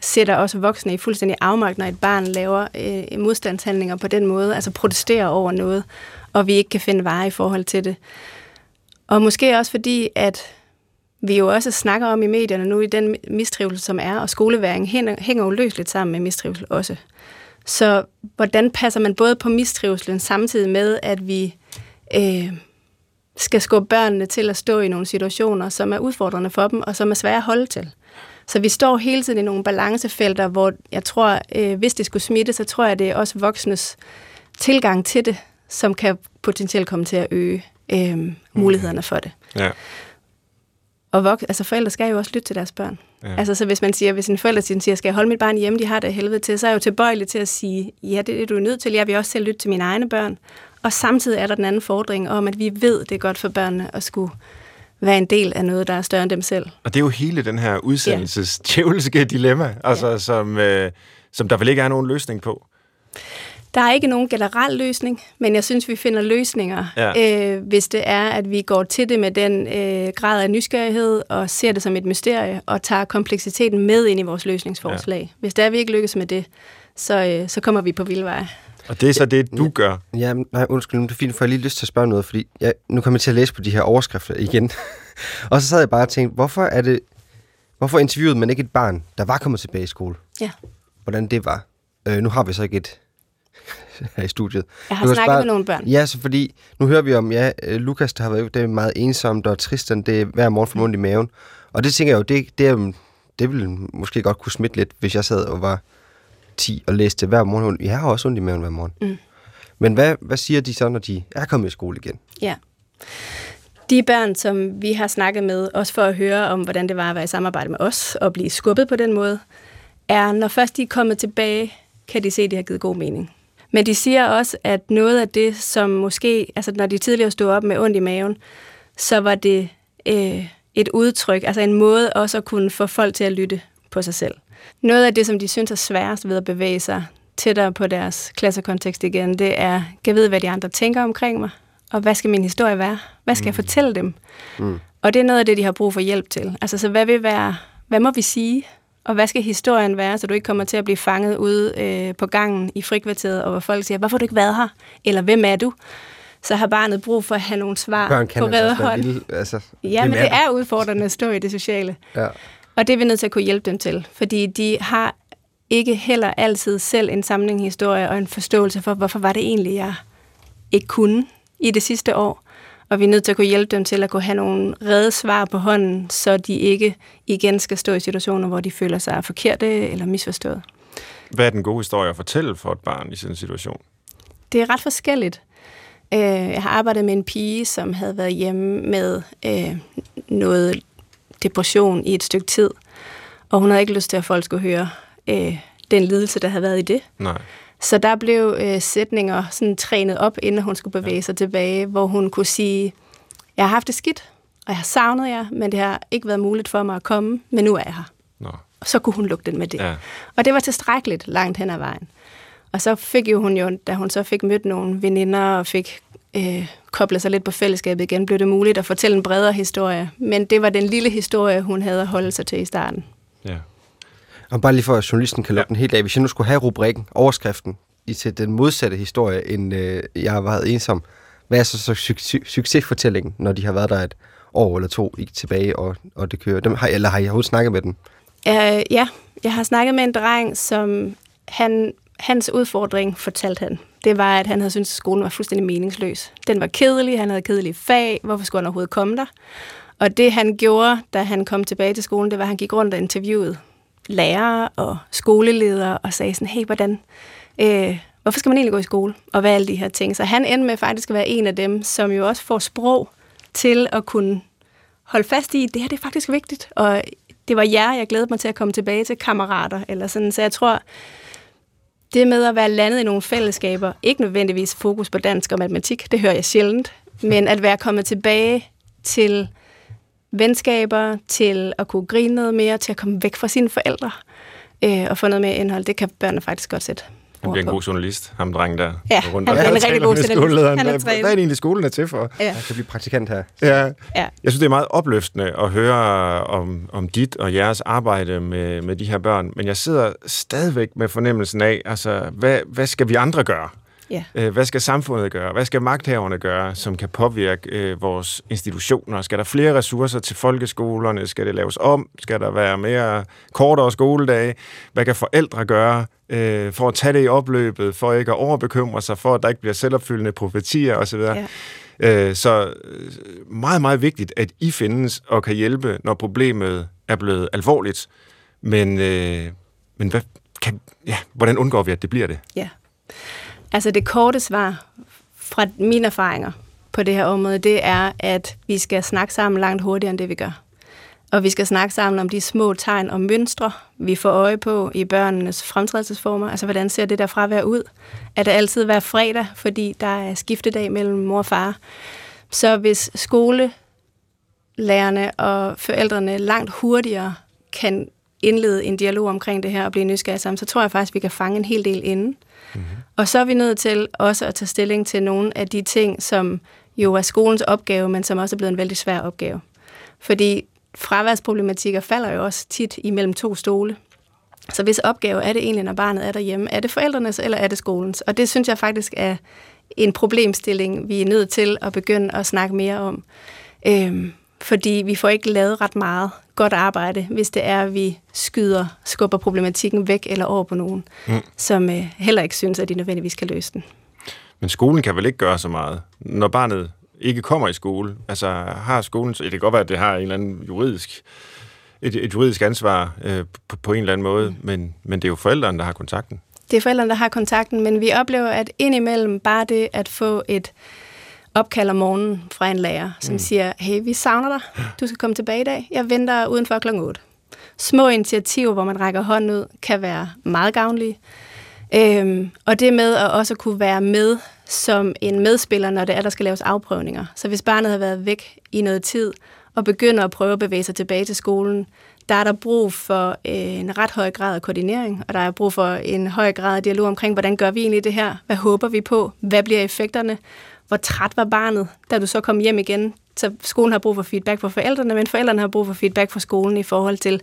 sætter også voksne i fuldstændig afmagt, når et barn laver øh, modstandshandlinger på den måde, altså protesterer over noget, og vi ikke kan finde varer i forhold til det. Og måske også fordi, at vi jo også snakker om i medierne nu, i den mistrivsel, som er, og skoleværing hænger, hænger jo løsligt sammen med mistrivsel også. Så hvordan passer man både på mistrivselen, samtidig med, at vi øh, skal skubbe børnene til at stå i nogle situationer, som er udfordrende for dem, og som er svære at holde til. Så vi står hele tiden i nogle balancefelter, hvor jeg tror, øh, hvis det skulle smitte, så tror jeg, det er også voksnes tilgang til det, som kan potentielt komme til at øge øh, mulighederne for det. Ja. Og vok- altså forældre skal jo også lytte til deres børn. Ja. Altså så hvis man siger, hvis en forælder siger, skal jeg holde mit barn hjemme, de har det helvede til, så er jeg jo tilbøjelig til at sige, ja, det er du nødt til, jeg vil også selv lytte til mine egne børn. Og samtidig er der den anden fordring om, at vi ved, det er godt for børnene at skulle være en del af noget, der er større end dem selv. Og det er jo hele den her udsendelses djævelske dilemma, altså, ja. som, øh, som der vel ikke er nogen løsning på. Der er ikke nogen generel løsning, men jeg synes, vi finder løsninger, Ja. øh, hvis det er, at vi går til det med den øh, grad af nysgerrighed og ser det som et mysterie og tager kompleksiteten med ind i vores løsningsforslag. Ja. Hvis det er, vi ikke lykkes med det, så, øh, så kommer vi på vildveje. Og det er så det, du gør. Ja, nej, undskyld, men det er fint, for jeg lige lyst til at spørge noget, fordi jeg, nu kommer jeg til at læse på de her overskrifter igen. <laughs> og så sad jeg bare og tænkte, hvorfor er det, hvorfor interviewede man ikke et barn, der var kommet tilbage i skole? Ja. Hvordan det var. Øh, nu har vi så ikke et <laughs> her i studiet. Jeg har Du snakket spørge- med nogle børn. Ja, så fordi, nu hører vi om, ja, øh, Lukas, der har været det er meget ensomt og trist, det er hver morgen for ondt i maven. Og det tænker jeg jo, det, det, er, det ville måske godt kunne smitte lidt, hvis jeg sad og var 10 og læste hver morgen. Jeg har også ondt i maven hver morgen. Mm. Men hvad, hvad siger de så, når de er kommet i skole igen? Ja. De børn, som vi har snakket med, også for at høre om, hvordan det var at være i samarbejde med os og blive skubbet på den måde, er, når først de er kommet tilbage, kan de se, at det har givet god mening. Men de siger også, at noget af det, som måske, altså når de tidligere stod op med ondt i maven, så var det øh, et udtryk, altså en måde også at kunne få folk til at lytte på sig selv. Noget af det, som de synes er sværest ved at bevæge sig tættere på deres klassekontekst igen, det er, jeg ved, hvad de andre tænker omkring mig, og hvad skal min historie være? Hvad skal mm. jeg fortælle dem? Mm. Og det er noget af det, de har brug for hjælp til. Altså, så hvad vil være, hvad må vi sige? Og hvad skal historien være, så du ikke kommer til at blive fanget ude øh, på gangen i frikvarteret, og hvor folk siger, hvorfor har du ikke været her? Eller hvem er du? Så har barnet brug for at have nogle svar Børn kan på redde altså være hånd. altså, Ja, men det er udfordrende at stå i det sociale. Ja. Og det er vi nødt til at kunne hjælpe dem til, fordi de har ikke heller altid selv en samling historie og en forståelse for, hvorfor var det egentlig, jeg ikke kunne i det sidste år. Og vi er nødt til at kunne hjælpe dem til at kunne have nogle redde svar på hånden, så de ikke igen skal stå i situationer, hvor de føler sig forkerte eller misforstået. Hvad er den gode historie at fortælle for et barn i sådan en situation? Det er ret forskelligt. Øh, Jeg har arbejdet med en pige, som havde været hjemme med øh, noget depression i et stykke tid, og hun havde ikke lyst til, at folk skulle høre øh, den lidelse, der havde været i det. Nej. Så der blev øh, sætninger sådan trænet op, inden hun skulle bevæge sig tilbage, hvor hun kunne sige, jeg har haft det skidt, og jeg har savnet jer, men det har ikke været muligt for mig at komme, men nu er jeg her. Nå. Og så kunne hun lukke den med det. Ja. Og det var tilstrækkeligt langt hen ad vejen. Og så fik jo hun jo, da hun så fik mødt nogle veninder og fik øh, koblet sig lidt på fællesskabet igen, blev det muligt at fortælle en bredere historie. Men det var den lille historie, hun havde at holde sig til i starten. Ja. Og bare lige for, at journalisten kan lukke ja. den helt af. Hvis jeg nu skulle have rubrikken, overskriften, i til den modsatte historie, end øh, jeg har været ensom, hvad er så, så su- succesfortællingen, når de har været der et år eller to i, tilbage, og, og det kører? Dem, har, eller har I overhovedet snakket med dem? Uh, ja, jeg har snakket med en dreng, som han, hans udfordring, fortalte han, det var, at han havde syntes, at skolen var fuldstændig meningsløs. Den var kedelig, han havde kedelige fag, hvorfor skulle han overhovedet komme der? Og det han gjorde, da han kom tilbage til skolen, det var, at han gik rundt og interviewede lærere og skoleledere og sagde sådan, hey, hvordan, øh, hvorfor skal man egentlig gå i skole? Og hvad er alle de her ting? Så han endte med faktisk at være en af dem, som jo også får sprog til at kunne holde fast i, det her det er faktisk vigtigt, og det var jer, jeg glædede mig til at komme tilbage til kammerater, eller sådan, så jeg tror, det med at være landet i nogle fællesskaber, ikke nødvendigvis fokus på dansk og matematik, det hører jeg sjældent, men at være kommet tilbage til venskaber, til at kunne grine noget mere, til at komme væk fra sine forældre, øh, og få noget mere indhold, det kan børnene faktisk godt sætte Han bliver en god journalist, ham drengen der. Ja, rundt han bliver en rigtig god journalist. Han er Hvad er det egentlig, skolen er til for? Ja, Jeg kan blive praktikant her. Ja. ja. Jeg synes, det er meget opløftende at høre om, om dit og jeres arbejde med, med de her børn, men jeg sidder stadigvæk med fornemmelsen af, altså, hvad, hvad skal vi andre gøre? Ja. Øh, Hvad skal samfundet gøre? Hvad skal magthaverne gøre, som kan påvirke øh, vores institutioner? Skal der flere ressourcer til folkeskolerne? Skal det laves om? Skal der være mere kortere skoledage? Hvad kan forældre gøre øh, for at tage det i opløbet, for ikke at overbekymre sig, for at der ikke bliver selvopfyldende profetier osv.? Ja. Øh, så øh, meget, meget vigtigt, at I findes og kan hjælpe, når problemet er blevet alvorligt. Men, øh, men hvad, kan, ja, hvordan undgår vi, at det bliver det? Ja. Altså det korte svar fra mine erfaringer på det her område, det er, at vi skal snakke sammen langt hurtigere end det, vi gør. Og vi skal snakke sammen om de små tegn og mønstre, vi får øje på i børnenes fremtrædelsesformer. Altså, hvordan ser det der fravær ud? Er det altid hver fredag, fordi der er skiftedag mellem mor og far? Så hvis skolelærerne og forældrene langt hurtigere kan indlede en dialog omkring det her og blive nysgerrige sammen, så tror jeg faktisk, vi kan fange en hel del inden. Mm-hmm. Og så er vi nødt til også at tage stilling til nogle af de ting, som jo er skolens opgave, men som også er blevet en vældig svær opgave. Fordi fraværsproblematikker falder jo også tit imellem to stole. Så hvis opgave er det egentlig, når barnet er derhjemme? Er det forældrenes, eller er det skolens? Og det synes jeg faktisk er en problemstilling, vi er nødt til at begynde at snakke mere om. Øhm, fordi vi får ikke lavet ret meget godt arbejde, hvis det er, at vi skyder, skubber problematikken væk eller over på nogen, mm. som øh, heller ikke synes, at de nødvendigvis kan løse den. Men skolen kan vel ikke gøre så meget, når barnet ikke kommer i skole? Altså har skolen, så det kan godt være, at det har en eller anden juridisk, et, et juridisk ansvar øh, på, på en eller anden måde, mm. men, men det er jo forældrene, der har kontakten. Det er forældrene, der har kontakten, men vi oplever, at indimellem bare det at få et opkald om morgenen fra en lærer, som mm. siger, hey, vi savner dig, du skal komme tilbage i dag, jeg venter udenfor kl. 8. Små initiativer, hvor man rækker hånden ud, kan være meget gavnlige. Øhm, og det med at også kunne være med som en medspiller, når det er, der skal laves afprøvninger. Så hvis barnet har været væk i noget tid, og begynder at prøve at bevæge sig tilbage til skolen, der er der brug for øh, en ret høj grad af koordinering, og der er brug for en høj grad af dialog omkring, hvordan gør vi egentlig det her? Hvad håber vi på? Hvad bliver effekterne? Hvor træt var barnet, da du så kom hjem igen? Så skolen har brug for feedback fra forældrene, men forældrene har brug for feedback fra skolen i forhold til,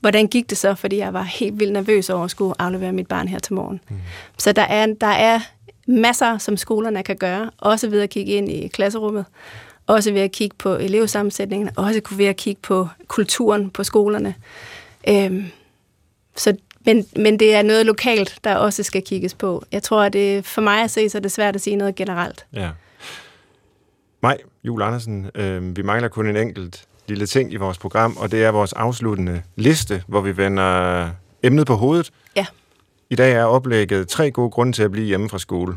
hvordan gik det så? Fordi jeg var helt vildt nervøs over at skulle aflevere mit barn her til morgen. Mm. Så der er, der er masser, som skolerne kan gøre, også ved at kigge ind i klasserummet, også ved at kigge på elevsammensætningen, også ved at kigge på kulturen på skolerne. Øhm, så, men, men det er noget lokalt, der også skal kigges på. Jeg tror, at det, for mig at se, så er det svært at sige noget generelt. Ja. Maj, Jul Andersen, øh, vi mangler kun en enkelt lille ting i vores program, og det er vores afsluttende liste, hvor vi vender emnet på hovedet. Ja. I dag er oplægget tre gode grunde til at blive hjemme fra skole.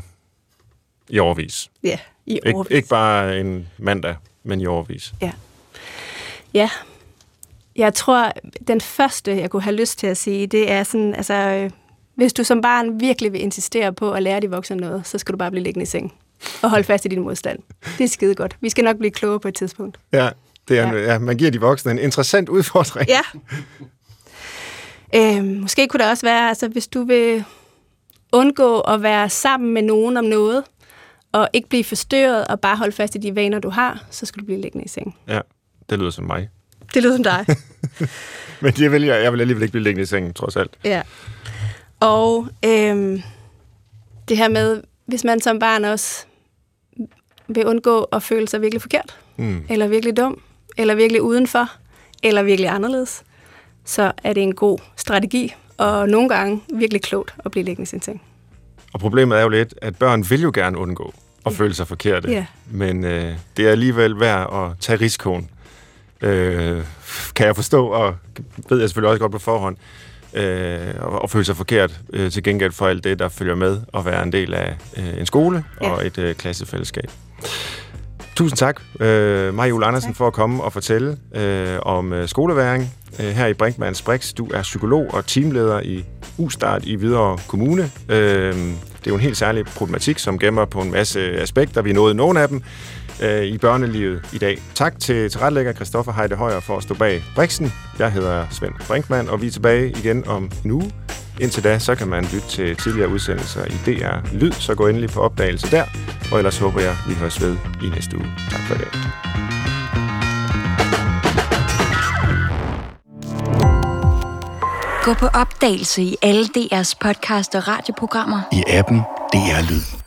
I overvis. Ja, i Ik- overvis. ikke bare en mandag, men i overvis. Ja. Ja. Jeg tror, den første, jeg kunne have lyst til at sige, det er sådan, altså, øh, hvis du som barn virkelig vil insistere på at lære de voksne noget, så skal du bare blive liggende i seng og holde fast i din modstand. Det er skide godt. Vi skal nok blive klogere på et tidspunkt. Ja, det er, Ja. ja. Man giver de voksne en interessant udfordring. Ja. Øhm, måske kunne det også være, altså hvis du vil undgå at være sammen med nogen om noget, og ikke blive forstyrret og bare holde fast i de vaner, du har, så skal du blive liggende i seng. ja, det lyder som mig. Det lyder som dig. <laughs> Men det vil jeg, jeg vil alligevel ikke blive liggende i sengen, trods alt. Ja. Og øhm, det her med, hvis man som barn også vil undgå at føle sig virkelig forkert, Mm. eller virkelig dum, eller virkelig udenfor, eller virkelig anderledes, så er det en god strategi, og nogle gange virkelig klogt at blive liggende i sin seng. Og problemet er jo lidt, at børn vil jo gerne undgå at føle sig forkerte. Ja. Men øh, det er alligevel værd at tage risikoen. Øh, kan jeg forstå, og ved jeg selvfølgelig også godt på forhånd, øh, og, og føle sig forkert øh, til gengæld for alt det, der følger med at være en del af øh, en skole Ja. og et øh, klassefællesskab. Tusind tak, øh, Maja Jule Andersen, Tak. for at komme og fortælle øh, om øh, skoleværing øh, her i Brinkmanns Brix. Du er psykolog og teamleder i Ustart i Hvidovre Kommune. Øh, det er jo en helt særlig problematik, som gemmer på en masse aspekter. Vi nåede nogle af dem øh, i børnelivet i dag. Tak til tilrettelægger Christoffer Heide Højer for at stå bag Brixen. Jeg hedder Svend Brinkmann, og vi er tilbage igen om en uge. Indtil da, så kan man lytte til tidligere udsendelser i DR Lyd, så gå endelig på opdagelse der. Og ellers håber jeg, vi høres ved i næste uge. Tak for i dag. Gå på opdagelse i alle DR's podcast og radioprogrammer. I appen DR Lyd.